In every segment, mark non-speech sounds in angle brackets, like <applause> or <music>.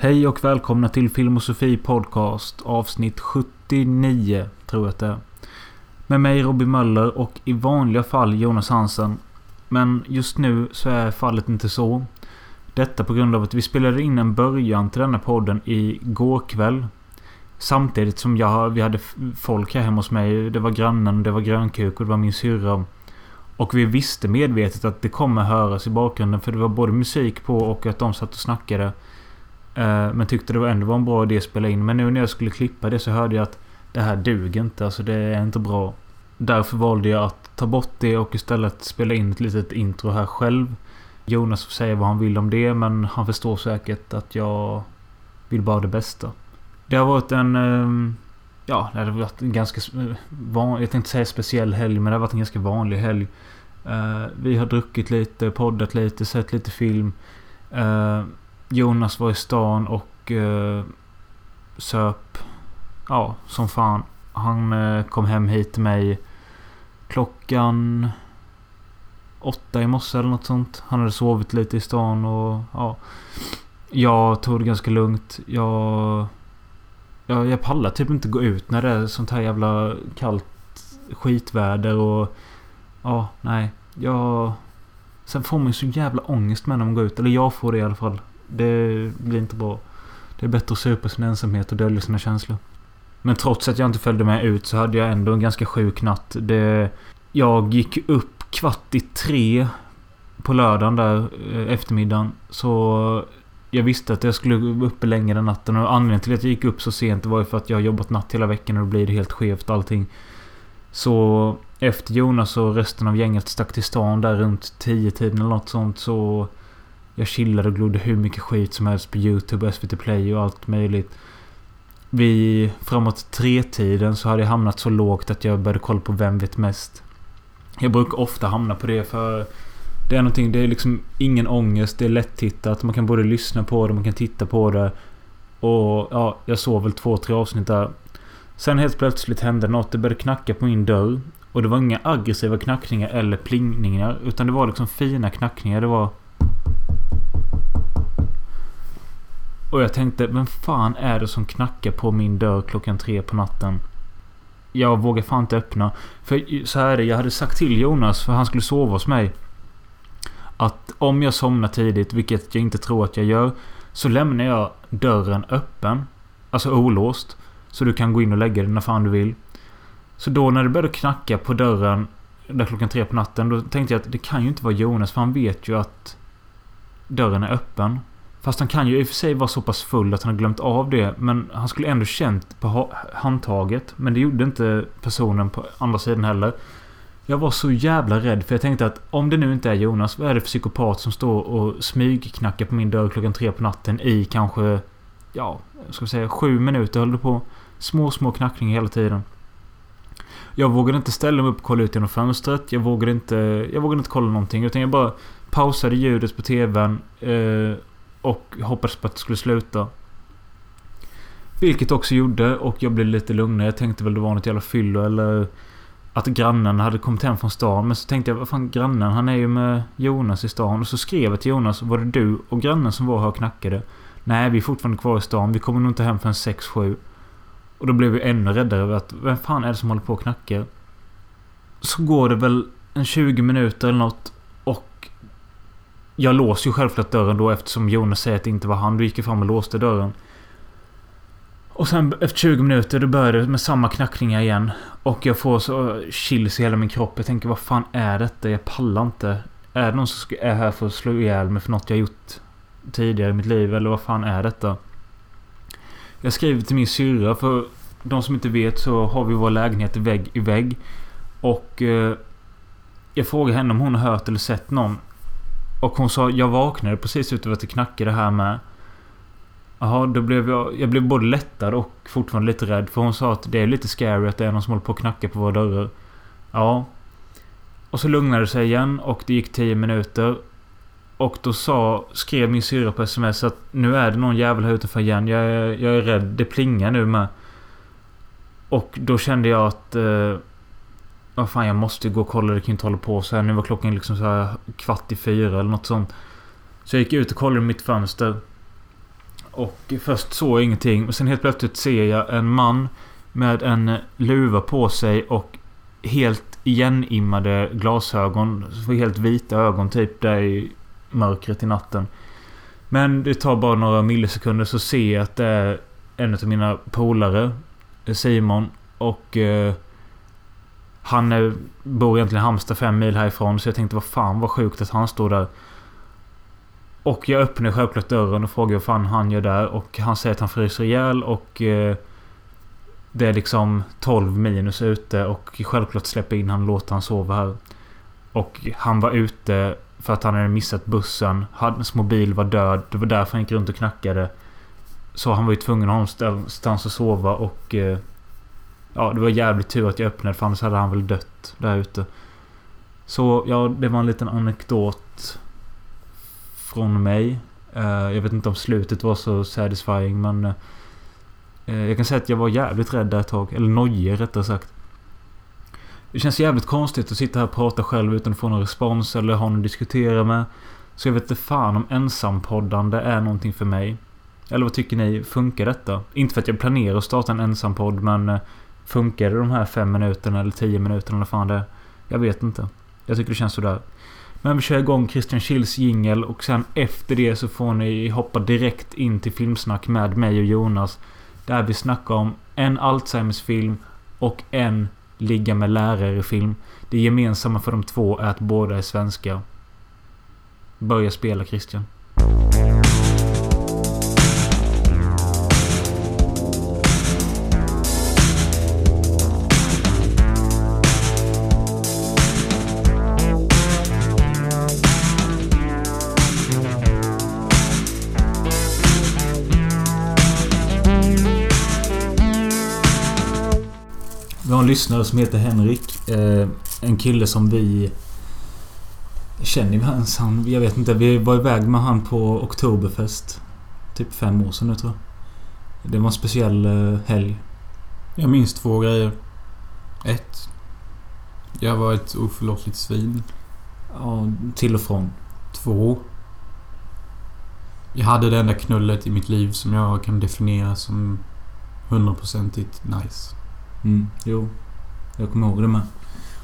Hej och välkomna till Filmosofi Podcast avsnitt 79 tror jag att det är. Med mig Robin Möller och i vanliga fall Jonas Hansen. Men just nu så är fallet inte så. Detta på grund av att vi spelade in en början till denna podden i går kväll. Samtidigt som jag, vi hade folk här hemma hos mig. Det var grannen, det var grönkuk och det var min syrra. Och vi visste medvetet att det kommer höras i bakgrunden för det var både musik på och att de satt och snackade. Eh, men tyckte det ändå var en bra idé att spela in. Men nu när jag skulle klippa det så hörde jag att det här duger inte. Alltså det är inte bra. Därför valde jag att ta bort det och istället spela in ett litet intro här själv. Jonas får säga vad han vill om det men han förstår säkert att jag vill bara det bästa. Det har varit en... Ehm, ja, det har varit en ganska... Van, jag tänkte säga speciell helg men det har varit en ganska vanlig helg. Eh, vi har druckit lite, poddat lite, sett lite film. Eh, Jonas var i stan och eh, söp. Ja, som fan. Han eh, kom hem hit till mig klockan åtta i morse eller något sånt. Han hade sovit lite i stan och ja. Jag tog det ganska lugnt. Jag... Jag, jag pallar typ inte gå ut när det är sånt här jävla kallt skitväder och... Ja, nej. Jag... Sen får man ju så jävla ångest med när man går ut. Eller jag får det i alla fall. Det blir inte bra. Det är bättre att supa sin ensamhet och dölja sina känslor. Men trots att jag inte följde med ut så hade jag ändå en ganska sjuk natt. Det, jag gick upp kvart i tre på lördagen där eh, eftermiddagen. Så jag visste att jag skulle vara uppe länge den natten. Och anledningen till att jag gick upp så sent var ju för att jag har jobbat natt hela veckan och då blir det helt skevt allting. Så efter Jonas och resten av gänget stack till stan där runt 10-tiden eller något sånt så... Jag chillade och glodde hur mycket skit som helst på YouTube, SVT Play och allt möjligt. Vid framåt tre-tiden så hade jag hamnat så lågt att jag började kolla på Vem vet mest. Jag brukar ofta hamna på det för... Det är någonting, det är liksom ingen ångest, det är lättittat. Man kan både lyssna på det, man kan titta på det. Och ja, jag såg väl två, tre avsnitt där. Sen helt plötsligt hände något. Det började knacka på min dörr. Och det var inga aggressiva knackningar eller plingningar. Utan det var liksom fina knackningar. Det var... Och jag tänkte, vem fan är det som knackar på min dörr klockan tre på natten? Jag vågar fan inte öppna. För så här är det, jag hade sagt till Jonas, för han skulle sova hos mig. Att om jag somnar tidigt, vilket jag inte tror att jag gör. Så lämnar jag dörren öppen. Alltså olåst. Så du kan gå in och lägga dig när fan du vill. Så då när det började knacka på dörren där klockan tre på natten. Då tänkte jag att det kan ju inte vara Jonas för han vet ju att dörren är öppen. Fast han kan ju i och för sig vara så pass full att han har glömt av det. Men han skulle ändå känt på handtaget. Men det gjorde inte personen på andra sidan heller. Jag var så jävla rädd för jag tänkte att om det nu inte är Jonas. Vad är det för psykopat som står och smygknackar på min dörr klockan tre på natten i kanske... Ja, ska vi säga sju minuter höll det på. Små, små knackningar hela tiden. Jag vågade inte ställa mig upp och kolla ut genom fönstret. Jag vågade inte... Jag vågade inte kolla någonting. Utan jag bara pausade ljudet på TVn. Eh, och hoppades på att det skulle sluta. Vilket också gjorde och jag blev lite lugnare. Jag tänkte väl det var något jävla fyllo eller att grannen hade kommit hem från stan. Men så tänkte jag, vad fan grannen? Han är ju med Jonas i stan. Och så skrev jag till Jonas, var det du och grannen som var här och knackade? Nej, vi är fortfarande kvar i stan. Vi kommer nog inte hem förrän 6-7. Och då blev jag ännu räddare över att, vem fan är det som håller på och knackar? Så går det väl en 20 minuter eller något. Jag låser ju självklart dörren då eftersom Jonas säger att det inte var han. Då gick jag fram och låste dörren. Och sen efter 20 minuter då började det med samma knackningar igen. Och jag får så chills i hela min kropp. Jag tänker vad fan är detta? Jag pallar inte. Är det någon som är här för att slå ihjäl mig för något jag gjort tidigare i mitt liv? Eller vad fan är detta? Jag skriver till min syrra för de som inte vet så har vi vår lägenhet vägg i vägg. Och eh, jag frågar henne om hon har hört eller sett någon. Och hon sa jag vaknade precis utav att det knackade här med. Jaha, då blev jag... Jag blev både lättad och fortfarande lite rädd. För hon sa att det är lite scary att det är någon som håller på att knacka på våra dörrar. Ja. Och så lugnade det sig igen och det gick 10 minuter. Och då sa, skrev min syrra på sms att nu är det någon jävel här utanför igen. Jag är, jag är rädd. Det plingar nu med. Och då kände jag att... Eh, vad fan, jag måste gå och kolla. Det kan ju inte hålla på så här. Nu var klockan liksom så här kvart i fyra eller något sånt. Så jag gick ut och kollade i mitt fönster. Och först såg jag ingenting. Men sen helt plötsligt ser jag en man med en luva på sig och helt igenimmade glasögon. Helt vita ögon typ där i mörkret i natten. Men det tar bara några millisekunder så ser jag att det är en av mina polare. Simon. Och... Eh, han bor egentligen i Halmstad fem mil härifrån. Så jag tänkte vad fan vad sjukt att han står där. Och jag öppnar självklart dörren och frågar vad fan han gör där. Och han säger att han fryser ihjäl och... Eh, det är liksom 12 minus ute och självklart släpper in han och låter han sova här. Och han var ute för att han hade missat bussen. Hans mobil var död. Det var därför han gick runt och knackade. Så han var ju tvungen att ha någonstans att sova och... Eh, ja, det var jävligt tur att jag öppnade för annars hade han väl dött där ute. Så ja, det var en liten anekdot. Från mig. Eh, jag vet inte om slutet var så satisfying men... Eh, jag kan säga att jag var jävligt rädd där ett tag. Eller nojig rättare sagt. Det känns jävligt konstigt att sitta här och prata själv utan att få någon respons eller ha någon att diskutera med. Så jag vet inte fan om ensampoddande är någonting för mig. Eller vad tycker ni? Funkar detta? Inte för att jag planerar att starta en ensampodd men... Eh, Funkar det de här fem minuterna eller tio minuterna eller fan det är? Jag vet inte. Jag tycker det känns sådär. Men vi kör igång Christian Schills jingel och sen efter det så får ni hoppa direkt in till filmsnack med mig och Jonas. Där vi snackar om en Alzheimers film och en Ligga med lärare-film. Det gemensamma för de två är att båda är svenska. Börja spela Christian. Lyssnare som heter Henrik. Eh, en kille som vi... Känner vi hans? Han, jag vet inte. Vi var iväg med han på Oktoberfest. Typ fem år sedan nu tror jag. Det var en speciell eh, helg. Jag minns två grejer. Ett. Jag var ett oförlåtligt svin. Ja, till och från. Två. Jag hade det enda knullet i mitt liv som jag kan definiera som hundraprocentigt nice. Mm, jo. Jag kommer ihåg det med.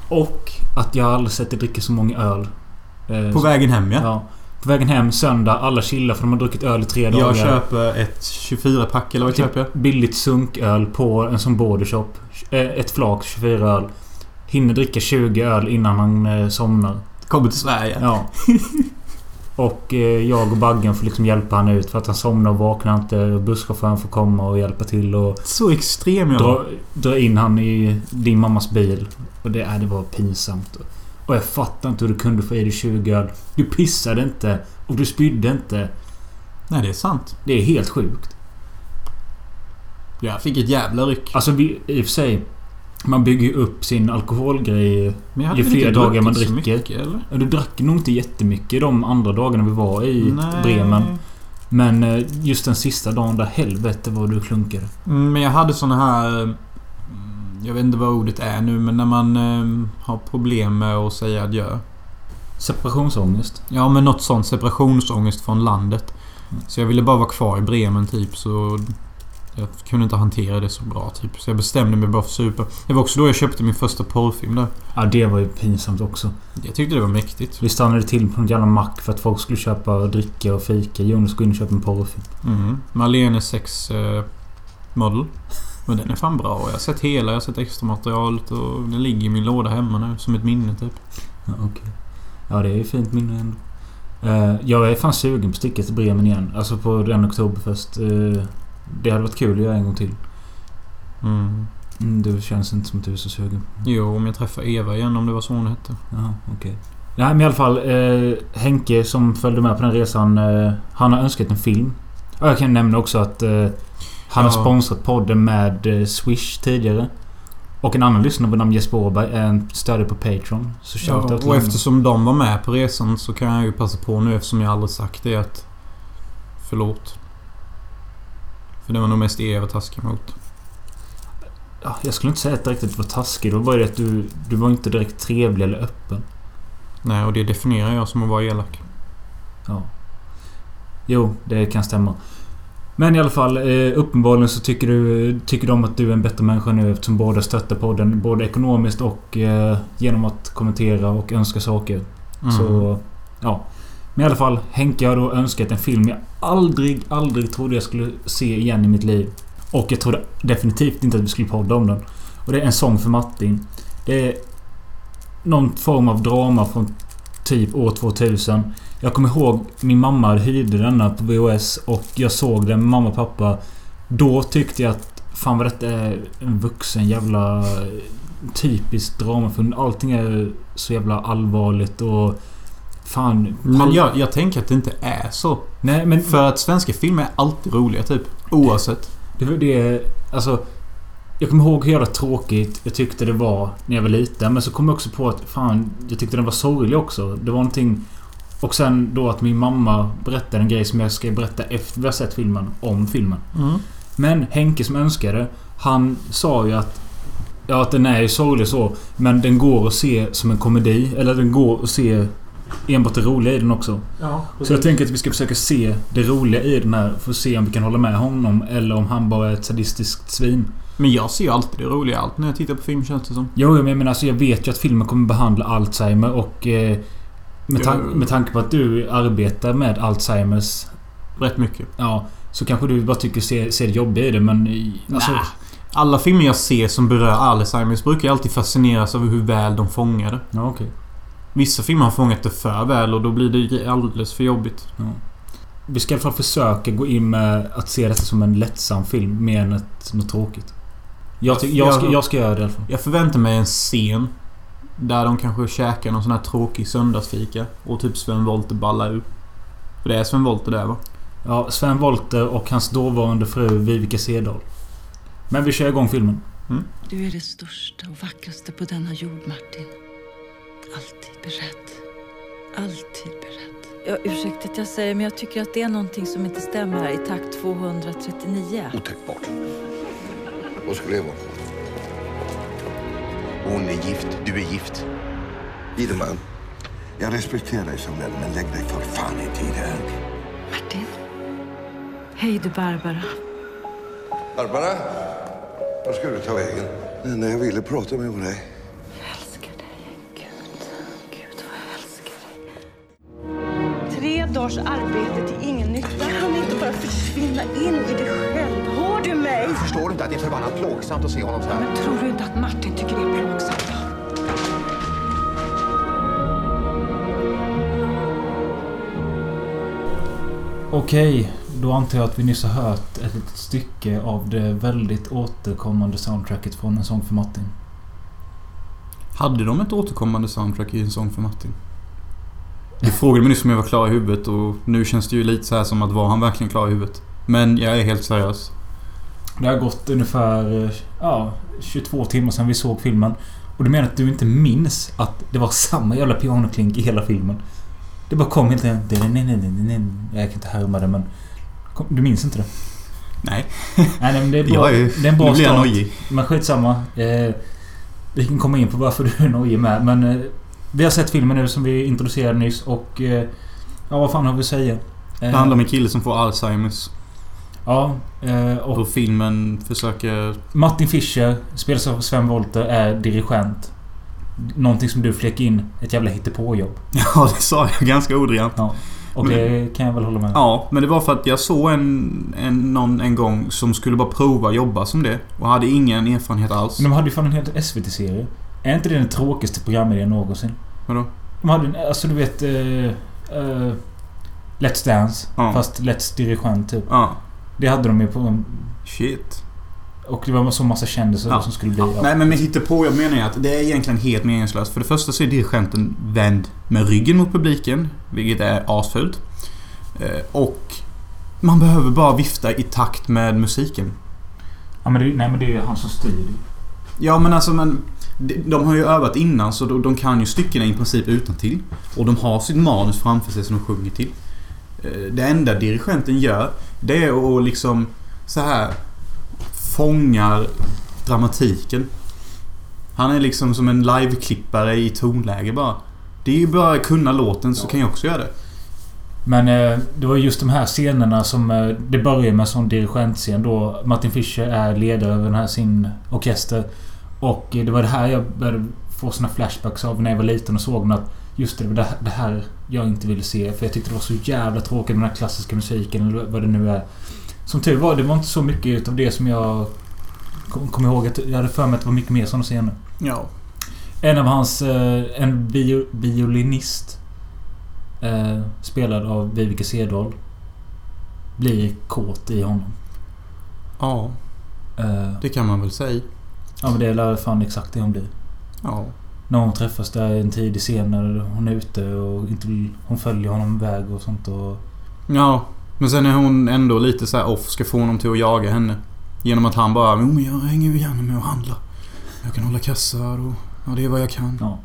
Och att jag aldrig sett dig dricka så många öl. Eh, På vägen hem ja. Ja. På vägen hem söndag. Alla chillar för de har druckit öl i tre dagar. Jag köper ett 24-pack eller vad köper jag? Typ billigt sunköl på en sån bordershop. Eh, Ett flak 24 öl. Hinner dricka 20 öl innan han eh, somnar. Kommer till Sverige. Ja. <laughs> Och eh, jag och Baggen får liksom hjälpa han ut för att han somnar och vaknar inte. Busschauffören får komma och hjälpa till och Så extrem jag dra, dra in han i din mammas bil. Och det, äh, det var pinsamt. Och jag fattar inte hur du kunde få i dig 20 öl. Du pissade inte. Och du spydde inte. Nej, det är sant. Det är helt sjukt. Jag fick ett jävla ryck. Alltså vi, i och för sig. Man bygger ju upp sin alkoholgrej. Ju fler dagar man dricker. mycket, eller? Du drack nog inte jättemycket de andra dagarna vi var i Nej. Bremen. Men eh, just den sista dagen där, helvete vad du klunkade. Mm, Men jag hade såna här... mm, Jag vet inte vad ordet är nu, men när man eh, har problem med att säga adjö. Separationsångest. Ja, men något sånt. Separationsångest från landet. Mm. Så jag ville bara vara kvar i Bremen typ, så... Jag kunde inte hantera det så bra typ. Så jag bestämde mig bara för supa. Det var också då jag köpte min första porrfilm där. Ja, det var ju pinsamt också. Jag tyckte det var mäktigt. Vi stannade till på en jävla mack för att folk skulle köpa dricka och fika. Jonas skulle in och köpa en porrfilm. Mm. Marlene sex eh, model. Men den är fan bra. Jag har sett hela, jag har sett extra materialet och den ligger i min låda hemma nu som ett minne typ. Ja, okej. Ja, det är ju fint minne ändå. Eh, jag är fan sugen på sticka till Bremen igen. Alltså på den Oktoberfest. Uh, det hade varit kul att göra en gång till. Mm. Mm, det känns inte som att du är så sugen. Jo, om jag träffar Eva igen om det var så hon hette. Jaha, okej. Nej, men i alla fall. Eh, Henke som följde med på den resan. Eh, han har önskat en film. Och jag kan nämna också att eh, han har Ja. sponsrat podden med eh, Swish tidigare. Och en annan lyssnare vid namn Jesper Åberg är en stödjare på Patreon. Så Ja, och honom. eftersom de var med på resan så kan jag ju passa på nu eftersom jag aldrig sagt det att... Förlåt. För det var nog mest er jag var taskig mot. Ja, jag skulle inte säga att det riktigt var taskig. Det var bara det att du, du var inte direkt trevlig eller öppen. Nej, och det definierar jag som att vara elak. Ja. Jo, det kan stämma. Men i alla fall, eh, uppenbarligen så tycker, du, tycker de att du är en bättre människa nu eftersom båda stöttar podden. Både ekonomiskt och eh, genom att kommentera och önska saker. Mm. Så, ja. Men i alla fall, Henke har då önskat en film jag aldrig, aldrig trodde jag skulle se igen i mitt liv. Och jag trodde definitivt inte att vi skulle podda om den. Och det är En sång för Martin. Det är någon form av drama från typ år 2000. Jag kommer ihåg min mamma hyrde denna på VHS och jag såg den med mamma och pappa. Då tyckte jag att fan vad detta är en vuxen jävla eh, typisk dramafilm. Allting är så jävla allvarligt och... Fan... Men jag, jag tänker att det inte är så. Nej men... För att svenska filmer är alltid roliga typ. Oavsett. Det, det Alltså... Jag kommer ihåg hur jävla tråkigt jag tyckte det var när jag var liten. Men så kom jag också på att fan, jag tyckte den var sorglig också. Det var någonting... Och sen då att min mamma berättade en grej som jag ska berätta efter vi har sett filmen. Om filmen. Mm. Men Henke som önskade. Han sa ju att... Ja, att den är ju sorglig så. Men den går att se som en komedi. Eller den går att se enbart det roliga i den också. Ja, Så jag tänker att vi ska försöka se det roliga i den här. För att se om vi kan hålla med honom. Eller om han bara är ett sadistiskt svin. Men jag ser ju alltid det roliga allt när jag tittar på film känns det som. Jo, men jag menar alltså jag vet ju att filmen kommer behandla Alzheimer och... Eh, med, tan- Jo. med tanke på att du arbetar med Alzheimers. Rätt mycket. Ja. Så kanske du bara tycker se, se det jobbiga i det men... i- Alltså, Nä. Alla filmer jag ser som berör Alzheimers brukar jag alltid fascineras över hur väl de fångar det. ja, okej. Vissa filmer har fångat det för väl och då blir det alldeles för jobbigt. Ja. Vi ska i alla fall försöka gå in med att se detta som en lättsam film mer än ett, något tråkigt. Jag, ty- jag, ska, jag ska göra det i alla fall. Jag förväntar mig en scen där de kanske käkar någon sån här tråkig söndagsfika och typ Sven Wollter ballar ur. För det är Sven Wollter där va? Ja, Sven Wollter och hans dåvarande fru Vivica Sedal. Men vi kör igång filmen. Du är det största och vackraste på denna jord, Martin. Alltid beredd. Alltid beredd. Ja, ursäkta att jag säger, men jag tycker att det är någonting som inte stämmer här i takt 239. Otänkbart. Vad skulle det vara? Hon är gift, du är gift. Ideman, jag respekterar dig som vän, men lägg dig för fan inte i det här. Martin? Hej du Barbara. Barbara, var ska du ta vägen? Nej, jag ville prata med dig. Tre dagars arbete till ingen nytta. Kan inte bara försvinna in i dig själv. Hör du mig? Förstår du inte att det är förbannat plågsamt att se honom så här? Men tror du inte att Martin tycker det är plågsamt? Okej, då antar jag att vi nyss har hört ett litet stycke av det väldigt återkommande soundtracket från En sång för Martin. Hade de ett återkommande soundtrack i En sång för Martin? Du frågade mig nyss om jag var klar i huvudet och nu känns det ju lite så här som att var han verkligen klar i huvudet? Men jag är helt seriös. Det har gått ungefär eh, ja, 22 timmar sedan vi såg filmen. Och du menar att du inte minns att det var samma jävla pianoklink i hela filmen? Det bara kom helt enkelt... Jag kan inte härma det men... Du minns inte det? Nej. Nej, men det är bra. Jag är, det är en bra nu blir jag nojig. Men skitsamma. Eh, vi kan komma in på varför du är nojig med. Men eh, vi har sett filmen nu som vi introducerade nyss och... Eh, ja, vad fan har vi att säga? Eh, Det handlar om en kille som får Alzheimers. Ja, eh, och Och filmen försöker... Martin Fischer, spelas av Sven Wollter, är dirigent. Någonting som du fläcker in ett jävla hittepåjobb. <laughs> Ja, det sa jag ganska ordrent. Ja. Och det kan jag väl hålla med om. Ja, men det var för att jag såg en, en, någon en gång som skulle bara prova jobba som det. Och hade ingen erfarenhet alls. Men de hade ju fan en hel SVT-serie. Är inte det den tråkigaste programidén någonsin? Vadå? De hade alltså du vet... Eh, eh, Let's Dance. Ja. Fast Let's Dirigent typ. Ja. Det hade de ju på... Shit. Och det var så massa kändisar Ja. som skulle bli... Ja. Ja. Nej men med hittepå, jag menar ju att det är egentligen helt meningslöst. För det första så är dirigenten vänd med ryggen mot publiken. Vilket är asfult. Eh, Och man behöver bara vifta i takt med musiken. ja men det, nej men det är ju han som styr. Ja men alltså men... de- har ju övat innan så de, kan ju styckena i princip utan till Och de har sitt manus framför sig som de sjunger till. Eh, Det enda dirigenten gör det är att liksom så här fångar dramatiken. Han är liksom som en liveklippare i tonläge bara. Det är ju bara att kunna låten så kan jag också göra det. Men eh, det var just de här scenerna som... Eh, det börjar med sån dirigentscen då. Martin Fischer är ledare över den här sin orkester. Och det var det här jag började få såna flashbacks av när jag var liten och såg att Just det, det här jag inte ville se. För jag tyckte det var så jävla tråkigt med den här klassiska musiken eller vad det nu är. Som tur var, det var inte så mycket utav det som jag kom, kom ihåg. Att jag hade för mig att det var mycket mer sådana scener. Ja. En av hans... Eh, en bio, violinist. Eh, spelad av Viveke Sedal. Blir kåt i honom. Ja, Eh, det kan man väl säga. Ja men det är fan exakt det hon blir. Ja. När hon träffas där en tidig scen när hon är ute och inte vill, Hon följer honom iväg och sånt och... Ja. Men sen är hon ändå lite så här off. Ska få honom till att jaga henne. Genom att han bara Jo men jag hänger ju gärna med och handlar. Jag kan hålla kassar och... Ja det är vad jag kan. Ja.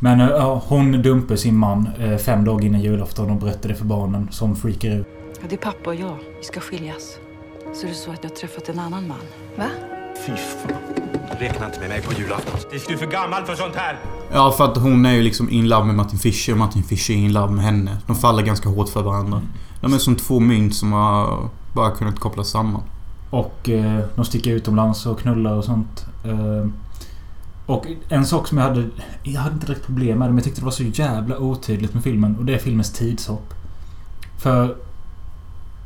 Men eh, ja, hon dumpar sin man eh, fem dagar innan julafton och berättar det för barnen som freakar ut. Ja, det är pappa och jag. Vi ska skiljas. Så är det så att jag har träffat en annan man. Va? Fy fan. Räkna inte med mig på julafton. Du är för gammal för sånt här. Ja för att hon är ju liksom in love med Martin Fischer och Martin Fischer är in love med henne. De faller ganska hårt för varandra. De är som två mynt som har bara kunnat kopplas samman. Och eh, de sticker utomlands och knullar och sånt. Eh, och en sak som jag hade... Jag hade inte direkt problem med det, men jag tyckte det var så jävla otydligt med filmen. Och det är filmens tidshopp. För...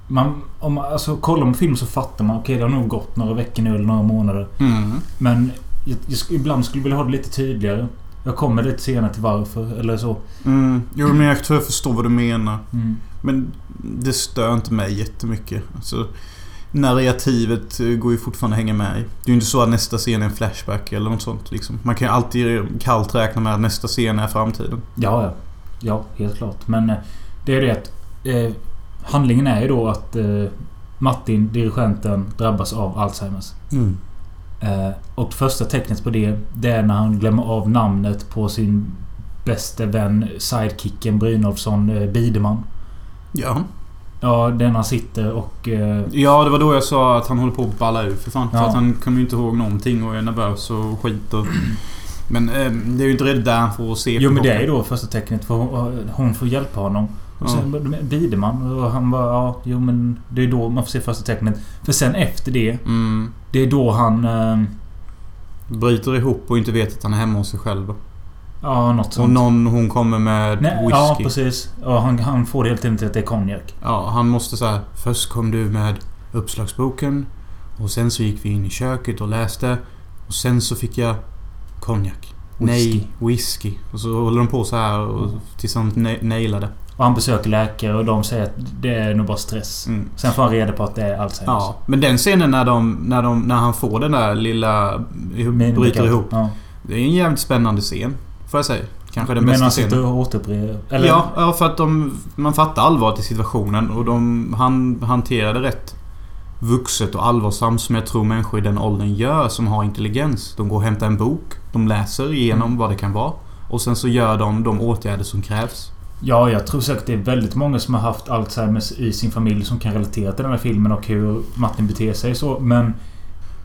Man, om man alltså, kollar man film så fattar man. Okej, det har nog gått några veckor nu eller några månader. Mm. Men jag, jag, ibland skulle jag vilja ha det lite tydligare. Jag kommer lite senare till varför, eller så. Mm. Jo men jag tror jag förstår vad du menar. Mm. Men det stör inte mig jättemycket. Alltså, narrativet eh, går ju fortfarande att hänga med i. Det är ju inte så att nästa scen är en flashback eller något sånt. Liksom. Man kan ju alltid kallt räkna med att nästa scen är framtiden. Ja, ja. Ja, helt klart. Men eh, det är det att... Eh, handlingen är ju då att eh, Martin, dirigenten, drabbas av Alzheimers. Mm. Eh, och första tecknet på det, det är när han glömmer av namnet på sin bästa vän, sidekicken Brynolfsson eh, Bideman. Ja. Ja, den han sitter och... Eh, Ja, det var då jag sa att han håller på att balla ur för fan. För Ja. att han kommer ju inte ihåg någonting och är nervös och skit och... Men eh, det är ju inte redan där han får se jo, men det är ju då första tecknet för hon, hon får hjälpa honom. Och Ja. sen Bideman och han bara ja, jo men det är då man får se första tecknet. För sen efter det, Mm. det är då han... Eh, Bryter ihop och inte vet att han är hemma hos sig själv. ja, något sånt. Och någon hon kommer med Nej, whisky. ja, precis. Ja, han, han får det helt enkelt till att det är konjak. Ja, han måste säga Först kom du med uppslagsboken. Och sen så gick vi in i köket och läste. Och sen så fick jag konjak. Nej, whisky. Och så håller de på så här och tills han na- nailar det. Och han besöker läkare och de säger att det är nog bara stress. Mm. Sen får han reda på att det är Alzheimers. Ja, men den scenen när, de, när, de, när han får den där lilla... Min bryter ihop. Ja. Det är en jävligt spännande scen. Får jag säga. Kanske den Men bästa han sitter scenen. och återupprepar... Ja, ja, för att de, man fattar allvaret i situationen och de, han hanterade rätt vuxet och allvarsamt som jag tror människor i den åldern gör som har intelligens. De går och hämtar en bok, de läser igenom Mm. vad det kan vara och sen så gör de de åtgärder som krävs. Ja, jag tror säkert det är väldigt många som har haft Alzheimers i sin familj som kan relatera till den här filmen och hur Martin beter sig så. Men...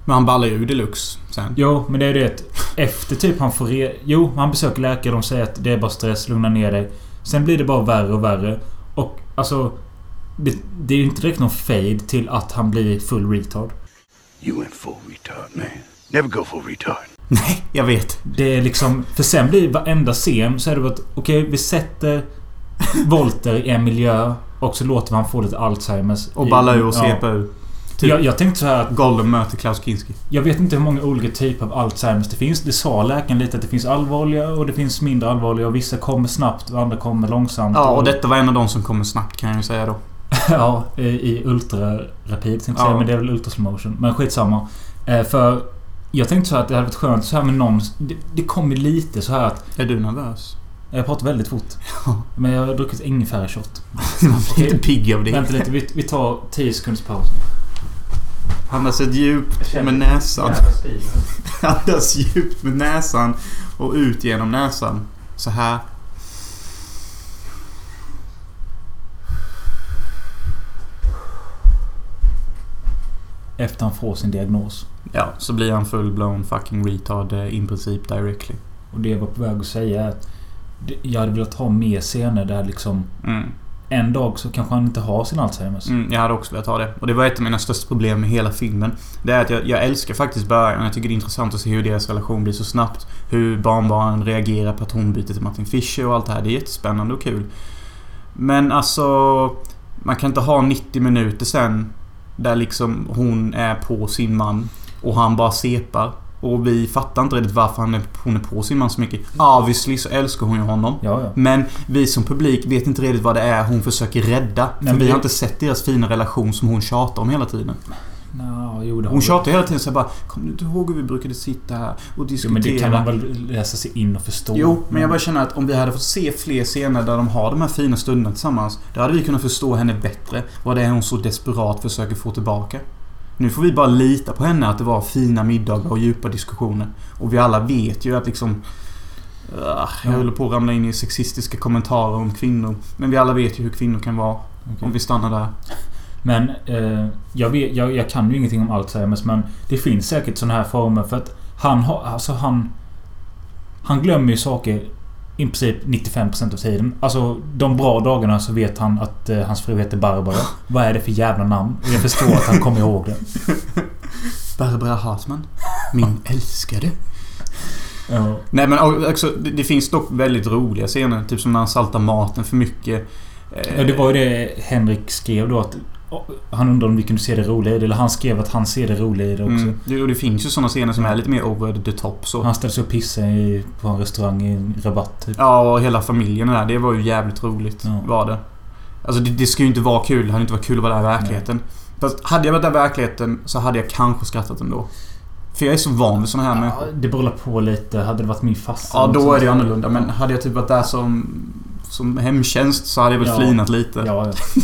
Men han ballar ju deluxe sen. Jo, men det är det att efter typ han får re... Jo, han besöker läkare. De säger att det är bara stress. Lugna ner dig. Sen blir det bara värre och värre. Och alltså... Det, det är ju inte direkt någon fade till att han blir full retard. You went full retard, man. Never go full retard. Nej, jag vet. Det är liksom... För sen blir varenda scen så är det bara att... Okej, vi sätter Volter i en miljö och så låter han få lite Alzheimers. Och ballar ur och svepa ur. Typ Jag, jag tänkte så här att... Gollum möter Klaus Kinski. Jag vet inte hur många olika typer av Alzheimers det finns. Det sa läkaren lite att det finns allvarliga och det finns mindre allvarliga och vissa kommer snabbt och andra kommer långsamt. Ja, och detta var en av de som kommer snabbt kan jag ju säga då. <laughs> ja, i- i ultrarapid tänkte jag Ja. säga, men det är väl ultra slow motion. Men skitsamma. Eh, för jag tänkte så här att det hade varit skönt så här med någon... Det, det kommer lite så här att... Är du nervös? Jag pratar väldigt fort. Men jag har druckit ingefärshot. <laughs> Man blir inte pigg av det. Vänta lite, vi, vi tar 10 sekunders paus. Andas ett djupt med näsan. <laughs> Andas djupt med näsan och ut genom näsan. Så här. Efter han får sin diagnos. Ja, så blir han full-blown fucking retard eh, in princip directly. Och det jag var på väg att säga är att jag hade velat ha mer scener där liksom... Mm. en dag så kanske han inte har sin Alzheimers. Mm, jag hade också velat ha det. Och det var ett av mina största problem med hela filmen. Det är att jag, jag älskar faktiskt början. Jag tycker det är intressant att se hur deras relation blir så snabbt. Hur barnbarnen reagerar på att hon byter till Martin Fischer och allt det här. Det är jättespännande och kul. Men alltså... Man kan inte ha 90 minuter sen där liksom hon är på sin man och han bara separ. Och vi fattar inte riktigt varför han är, hon är på sin man så mycket. Obviously så älskar hon ju honom. Ja, ja. Men vi som publik vet inte riktigt vad det är hon försöker rädda. Nej, för vi har inte sett deras fina relation som hon tjatar om hela tiden. Nå, jo, Hon tjatar hela tiden så bara Kommer du inte ihåg hur vi brukade sitta här och Jo, diskutera? men det kan man väl läsa sig in och förstå. Jo, men jag bara känner att om vi hade fått se fler scener där de har de här fina stunderna tillsammans. Då hade vi kunnat förstå henne bättre. Vad det är hon så desperat försöker få tillbaka. Nu får vi bara lita på henne att det var fina middagar och djupa diskussioner. Och vi alla vet ju att liksom... Ah, jag håller på att ramla in i sexistiska kommentarer om kvinnor. Men vi alla vet ju hur kvinnor kan vara. Okej. Om vi stannar där. Men eh, jag, vet, jag, jag kan ju ingenting om Alzheimers men det finns säkert såna här former för att han har... Alltså han... Han glömmer ju saker i princip 95% av tiden. Alltså de bra dagarna så vet han att eh, hans fru heter Barbara. <laughs> Vad är det för jävla namn? Och jag förstår att han kommer ihåg det. <laughs> Barbara Hartman. Min älskade. Ja. Nej men också, det, det finns dock väldigt roliga scener. Typ som när han saltar maten för mycket. Eh, Ja, det var ju det Henrik skrev då att... Han undrade om vi kunde se det roliga i det. Eller han skrev att han ser det roliga i det också. Mm. Det, och det finns ju sådana scener som är lite mer over the top så. Han ställde sig och pissade i, på en restaurang i en rabatt typ. Ja, och hela familjen där. Det var ju jävligt roligt. Ja. Var det. Alltså det, det ska ju inte vara kul. Det hade inte varit kul att vara där i verkligheten. Fast hade jag varit där i verkligheten så hade jag kanske skrattat ändå. För jag är så van vid såna här människor. Ja, det beror på lite. Hade det varit min farsa... Ja, då är det annorlunda. Men hade jag typ varit där som, som hemtjänst så hade jag väl Ja. flinat lite. Ja, ja.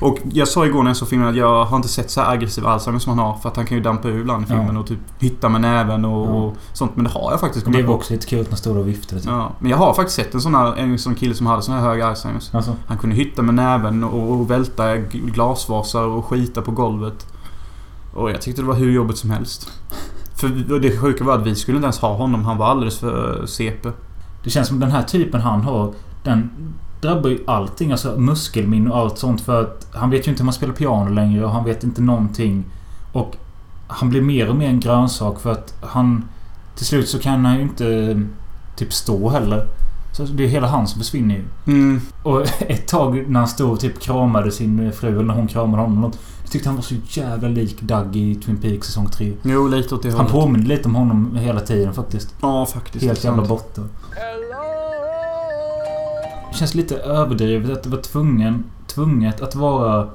Och jag sa igår när jag såg filmen att jag har inte sett så här aggressiv Alzheimer som han har. För att han kan ju dampa ur ibland i filmen Ja. och typ hitta med näven och, Ja. och sånt. Men det har jag faktiskt Det kommit var på. också lite kul när och viftade. Typ. Ja, men jag har faktiskt sett en sån här en sån kille som hade sån här hög Alzheimers. Alltså, Han kunde hitta med näven och, och välta glasvasar och skita på golvet. Och jag tyckte det var hur jobbigt som helst. För det sjuka var att vi skulle inte ens ha honom. Han var alldeles för CP. det känns som den här typen han har. Den drabbar ju allting. Alltså muskelminne och allt sånt. För att han vet ju inte hur man spelar piano längre och han vet inte någonting. Och han blir mer och mer en grönsak för att han... Till slut så kan han ju inte typ stå heller. Så det är hela han som försvinner ju. Mm. Och <laughs> ett tag när han stod och typ kramade sin fru eller när hon kramade honom. Något, jag tyckte han var så jävla lik Doug i Twin Peaks säsong 3. Jo, lite åt det Han hållet. påminner lite om honom hela tiden faktiskt. Ja, faktiskt. Helt jävla borta. Det känns lite överdrivet att det var tvungen, tvunget att vara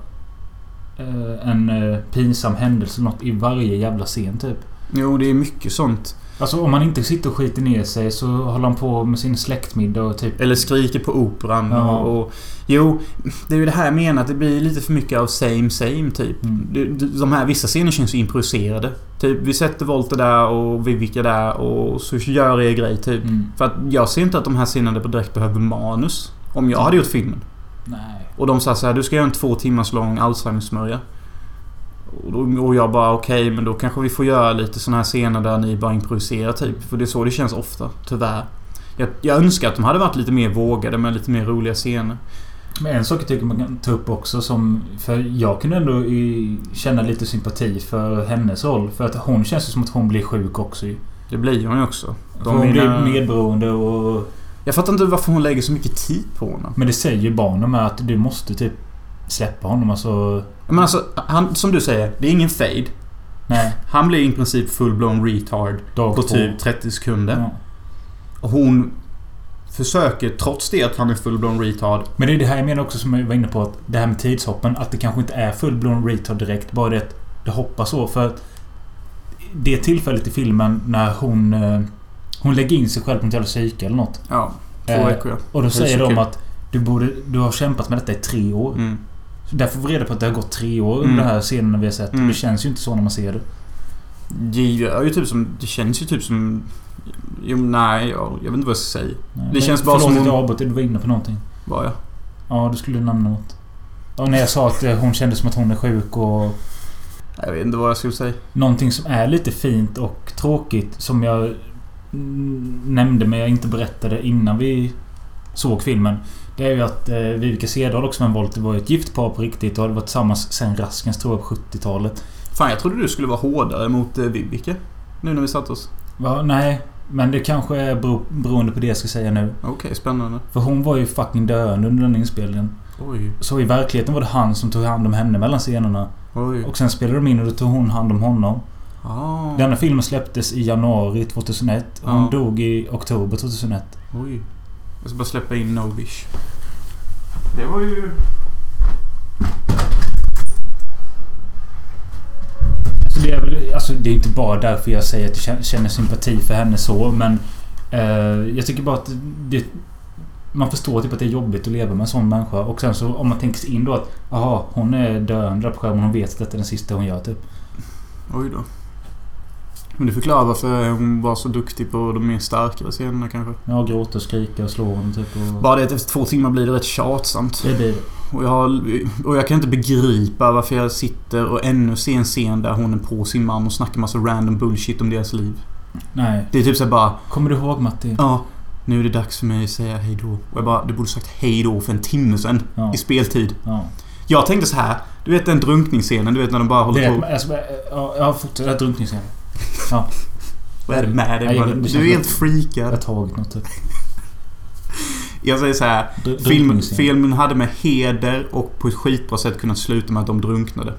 eh, en eh, pinsam händelse något i varje jävla scen typ. Jo, det är mycket sånt. Alltså om man inte sitter och skiter ner sig så håller han på med sin släktmiddag och typ... Eller skriker på operan. Ja. Och, och, jo, det är ju det här jag menar. Att det blir lite för mycket av same same typ. Mm. De här vissa scener känns ju improviserade. Typ, vi sätter Volter där och Vivica där och så gör er grej typ. Mm. För att jag ser inte att de här scenerna direkt behöver manus. Om jag hade gjort filmen. Nej. Och de sa så här, du ska göra en två timmars lång Alzheimers-smörja. Och, jag bara okej, men då kanske vi får göra lite såna här scener där ni bara improviserar typ. För det är så det känns ofta, tyvärr. Jag, jag önskar att de hade varit lite mer vågade med lite mer roliga scener. Men en sak jag tycker man kan ta upp också som... För jag kunde ändå i, känna lite sympati för hennes roll. För att hon känns ju som att hon blir sjuk också ju. Det blir hon ju också. För hon mina- blir medberoende och... Jag fattar inte varför hon lägger så mycket tid på honom. Men det säger ju barnen med att du måste typ släppa honom alltså... Men alltså, han, som du säger, det är ingen fade. Nej. Han blir i princip full-blown retard Dag på två. typ 30 sekunder. Ja. Och hon försöker, trots det att han är full-blown retard, Men det är det här jag menar också som jag var inne på. Att det här med tidshoppen. Att det kanske inte är full-blown retard direkt. Bara det att det hoppar så. För att det tillfället i filmen när hon... eh, Hon lägger in sig själv på ett jävla psyke eller något. ja, två Eh, veckor ja. Och då säger de att du, borde, du har kämpat med detta i tre år. Mm. Därför får vi reda på att det har gått tre år under Mm. de här scenerna vi har sett. Mm. Det känns ju inte så när man ser det. Det gör ju typ som... Det känns ju typ som... Jo, nej, jag, jag vet inte vad jag ska säga. Nej, Det känns bara förlåt som att jag avbröt. Du var inne på någonting. Var jag? Ja, du skulle nämna något. Och när jag sa att eh, hon kände som att hon är sjuk och... Jag vet inte vad jag skulle säga. Någonting som är lite fint och tråkigt som jag nämnde men jag inte berättade innan vi såg filmen. Det är ju att eh, Vivica Cederhult och Sven Wollter var ett gift par på riktigt och hade varit tillsammans sen Raskens tror jag på 70-talet. Fan, jag trodde du skulle vara hårdare mot eh, Vivica. Nu när vi satt oss. Va? Nej. Men det kanske är bero, beroende på det jag ska säga nu. Okej, spännande. För hon var ju fucking döende under den inspelningen. Oj, Så i verkligheten var det han som tog hand om henne mellan scenerna. oj. Och sen spelade de in och då tog hon hand om honom. Ah, Denna filmen släpptes i januari 2001. Hon Ja. dog i oktober 2001. oj. Jag ska bara släppa in Novish. Det var ju... Så det är väl, alltså det är inte bara därför jag säger att jag känner sympati för henne så, men... Eh, jag tycker bara att det... Man förstår typ att det är jobbigt att leva med en sån människa. Och sen så om man tänker sig in då att... Jaha, hon är döende på skärmen. Hon vet att detta är den sista hon gör typ. Oj då. Men det förklarar varför hon var så duktig på de mer starkare scenerna kanske. Ja, gråta skrika slå honom typ. Och... Bara det att efter två timmar blir det rätt tjatsamt. Det blir det. Och jag, har, och jag kan inte begripa varför jag sitter och ännu ser en scen där hon är på sin man och snackar massa random bullshit om deras liv. Nej. Det är typ såhär bara... Kommer du ihåg Matti? Ja, nu är det dags för mig att säga hej då. Och jag bara, du borde sagt hej då för en timme sedan. Ja. I speltid. ja. Jag tänkte så här. Du vet den drunkningsscenen, du vet när de bara håller Det, på... alltså, ja, jag har fortsatt... Drunkningsscenen. Ja. Vad är det med dig? Jag- Du är helt Jag har freakad. tagit något typ. Jag säger så här. Film, filmen hade med heder och på ett skitbra sätt kunnat sluta med att de drunknade.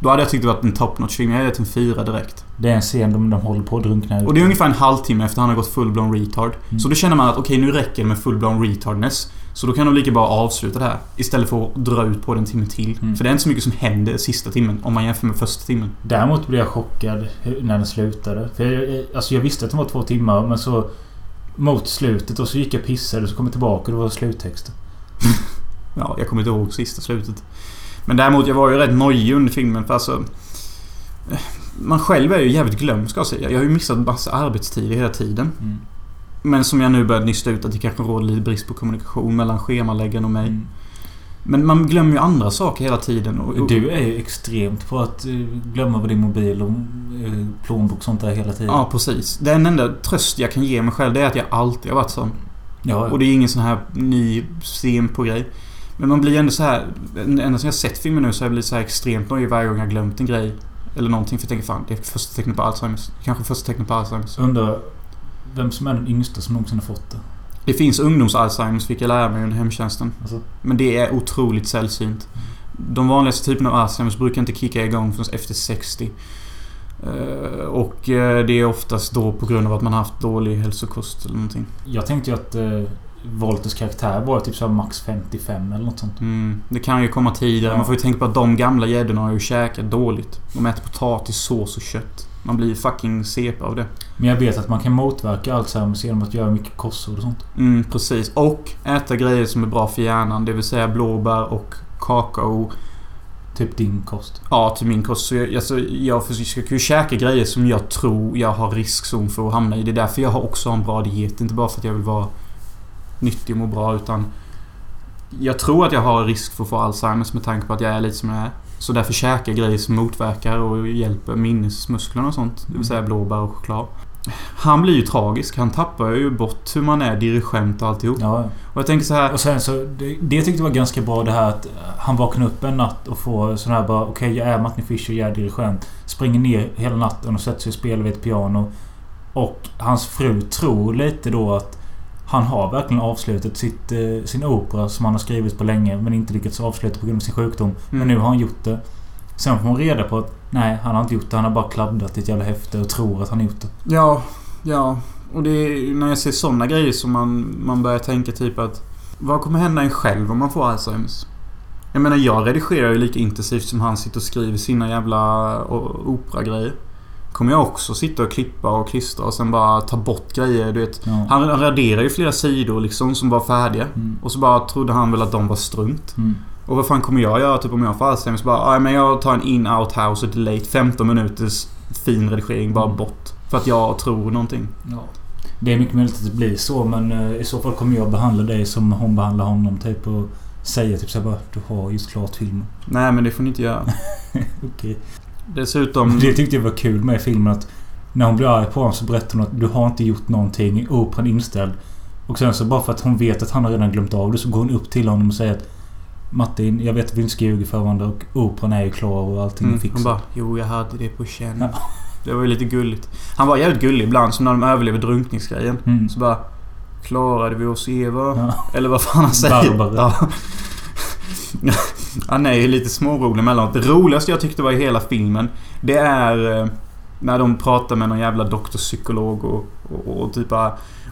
Då hade jag tyckt det varit en top notch film. Jag hade gett en fyra direkt. Det är en scen de, de håller på att drunkna Och det är ungefär en halvtimme efter han har gått full-blown retard. Mm. Så då känner man att okej, nu räcker det med full-blown retardness. Så då kan de lika bra avsluta det här. Istället för att dra ut på det en timme till. Mm. För det är inte så mycket som händer sista timmen om man jämför med första timmen. Däremot blev jag chockad när den slutade. För jag, alltså jag visste att den var två timmar men så... Mot slutet och så gick jag pissade och så kom jag tillbaka och det var sluttexten. <laughs> Ja, jag kommer inte ihåg sista slutet. Men däremot, jag var ju rätt nojig under filmen för alltså... eh, Man själv är ju jävligt glömsk ska jag säga. Jag har ju missat massa arbetstider hela tiden. Mm. Men som jag nu börjat nysta ut att det kanske råder lite brist på kommunikation mellan schemaläggaren och mig. Mm. Men man glömmer ju andra saker hela tiden. Och, och, Du är ju extremt på att eh, glömma vad din mobil och eh, plånbok och sånt där hela tiden. Ja, precis. Den enda tröst jag kan ge mig själv det är att jag alltid har varit sån. ja. Och det är ingen sån här ny scen på grej. Men man blir ändå så här... Ända sen jag sett filmen nu så har jag blivit så här extremt nojig varje gång jag glömt en grej. Eller någonting. För jag tänker fan, det är första tecknet på Alzheimers. Kanske första tecknet på Alzheimers. Undrar vem som är den yngsta som någonsin har fått det. Det finns ungdoms-Alzheimers fick jag lära mig under hemtjänsten. Alltså, Men det är otroligt sällsynt. De vanligaste typerna av Alzheimers brukar inte kicka igång förrän efter 60. Eh, Och eh, det är oftast då på grund av att man har haft dålig hälsokost eller någonting. jag tänkte ju att eh, Volters karaktär var typ så max 55 eller något sånt. Mm, det kan ju komma tidigare. Ja. Man får ju tänka på att de gamla gäddorna har ju käkat dåligt. De äter potatis, sås och kött. Man blir fucking CP av det. Men jag vet att man kan motverka Alzheimers genom att göra mycket kostsår och sånt. Mm, precis. Och äta grejer som är bra för hjärnan. Det vill säga blåbär och kakao. Typ din kost. Ja, till min kost. Så jag, alltså, jag försöker ju käka grejer som jag tror jag har riskzon för att hamna i. Det är därför jag har också har en bra diet. Inte bara för att jag vill vara nyttig och må bra utan... Jag tror att jag har risk för att få Alzheimers med tanke på att jag är lite som jag är. Så därför käkar jag grejer som motverkar och hjälper minnesmusklerna och sånt. Det vill säga blåbär och choklad. Han blir ju tragisk. Han tappar ju bort hur man är dirigent och alltihop. Ja. Och jag tänker så här... Och sen så... Det, det jag tyckte var ganska bra det här att han vaknar upp en natt och får sån här bara... Okej, jag är Martin Fischer, jag är dirigent. Springer ner hela natten och sätter sig och spelar vid ett piano. Och hans fru tror lite då att han har verkligen avslutat sitt, eh, sin opera som han har skrivit på länge men inte lyckats avsluta på grund av sin sjukdom. Men Mm. nu har han gjort det. Sen får hon reda på att nej, han har inte gjort det. Han har bara kladdat i ett jävla häfte och tror att han har gjort det. Ja, ja. Och det är när jag ser såna grejer som man, man börjar tänka typ att... Vad kommer hända en själv om man får Alzheimers? Jag menar, jag redigerar ju lika intensivt som han sitter och skriver sina jävla operagrejer. Kommer jag också sitta och klippa och klistra och sen bara ta bort grejer, du vet. Ja. Han raderar ju flera sidor liksom som var färdiga. Mm. Och så bara trodde han väl att de var strunt. Mm. Och vad fan kommer jag göra typ om jag får Alzheimers? Bara, "Ja, men jag tar en in-out house och delete 15 minuters fin redigering bara Mm. bort. För att jag tror någonting. Ja. Det är mycket möjligt att det blir så men eh, i så fall kommer jag behandla dig som hon behandlar honom typ och säga typ såhär bara Du har just klart filmen. Nej men det får ni inte göra. <laughs> Okej. Dessutom... Det tyckte jag var kul med filmen att när hon blir arg på honom så berättar hon att du har inte gjort någonting. Operan är inställd. Och sen så bara för att hon vet att han har redan glömt av det så går hon upp till honom och säger att Martin, jag vet att vi inte ska ljuga för varandra och operan är ju klar och allting är Mm. fixat. Hon bara Jo, jag hade det på känn. Ja. Det var ju lite gulligt. Han var jävligt gullig ibland, som när de överlever drunkningsgrejen. Mm. Så bara... Klarade vi oss Eva? Ja. Eller vad fan han säger. Barbara. Ja. <laughs> Han är ju lite smårolig emellanåt. Det roligaste jag tyckte var i hela filmen, det är... eh, När de pratar med någon jävla doktorpsykolog och, och, och typ.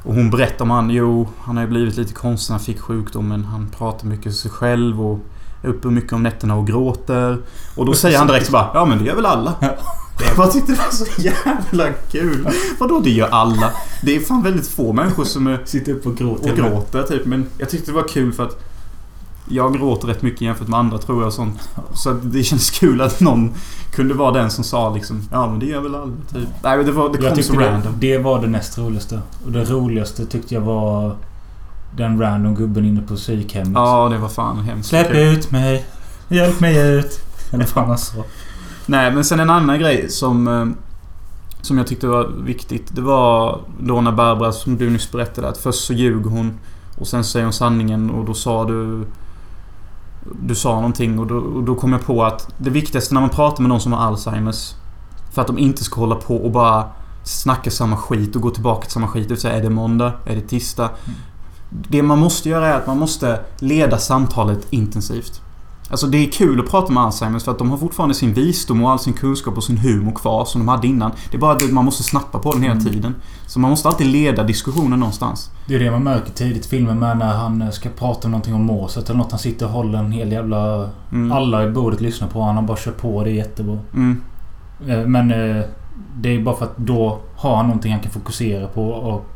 Och hon berättar om han, jo, han har ju blivit lite konstig när han fick sjukdomen. Han pratar mycket för sig själv och är uppe mycket om nätterna och gråter. Och då säger han direkt så bara, ja men det gör väl alla. <laughs> Jag bara tyckte det var så jävla kul. Vadå det gör alla? Det är fan väldigt få människor som är Sitter upp och gråter. och gråter typ. Men jag tyckte det var kul för att jag gråter rätt mycket jämfört med andra tror jag och sånt. Så det känns kul att någon kunde vara den som sa liksom Ja men det gör väl alla typ. Nej det var det Jag kom så tyckte det, random. det var det näst roligaste. Och det roligaste tyckte jag var den random gubben inne på psykhemmet. Ja det var fan hemskt Släpp kul. ut mig! Hjälp mig ut! Eller vad han sa. Nej men sen en annan grej som eh, Som jag tyckte var viktigt. Det var då när Barbara som du nyss berättade att först så ljuger hon. Och sen säger hon sanningen och då sa du Du sa någonting och då, och då kom jag på att det viktigaste när man pratar med någon som har Alzheimers För att de inte ska hålla på och bara Snacka samma skit och gå tillbaka till samma skit. Det vill säga är det måndag? Är det tisdag? Det man måste göra är att man måste leda samtalet intensivt. Alltså det är kul att prata med Alzheimers för att de har fortfarande sin visdom och all sin kunskap och sin humor kvar som de hade innan. Det är bara att man måste snappa på den hela Mm. tiden. Så man måste alltid leda diskussionen någonstans. Det är det man märker tidigt i filmen med när han ska prata om någonting om Mozart eller något. Han sitter och håller en hel jävla... Mm. Alla i bordet lyssnar på honom. Han bara kör på. Det är jättebra. Mm. Eh, Men eh, det är bara för att då har han någonting han kan fokusera på och...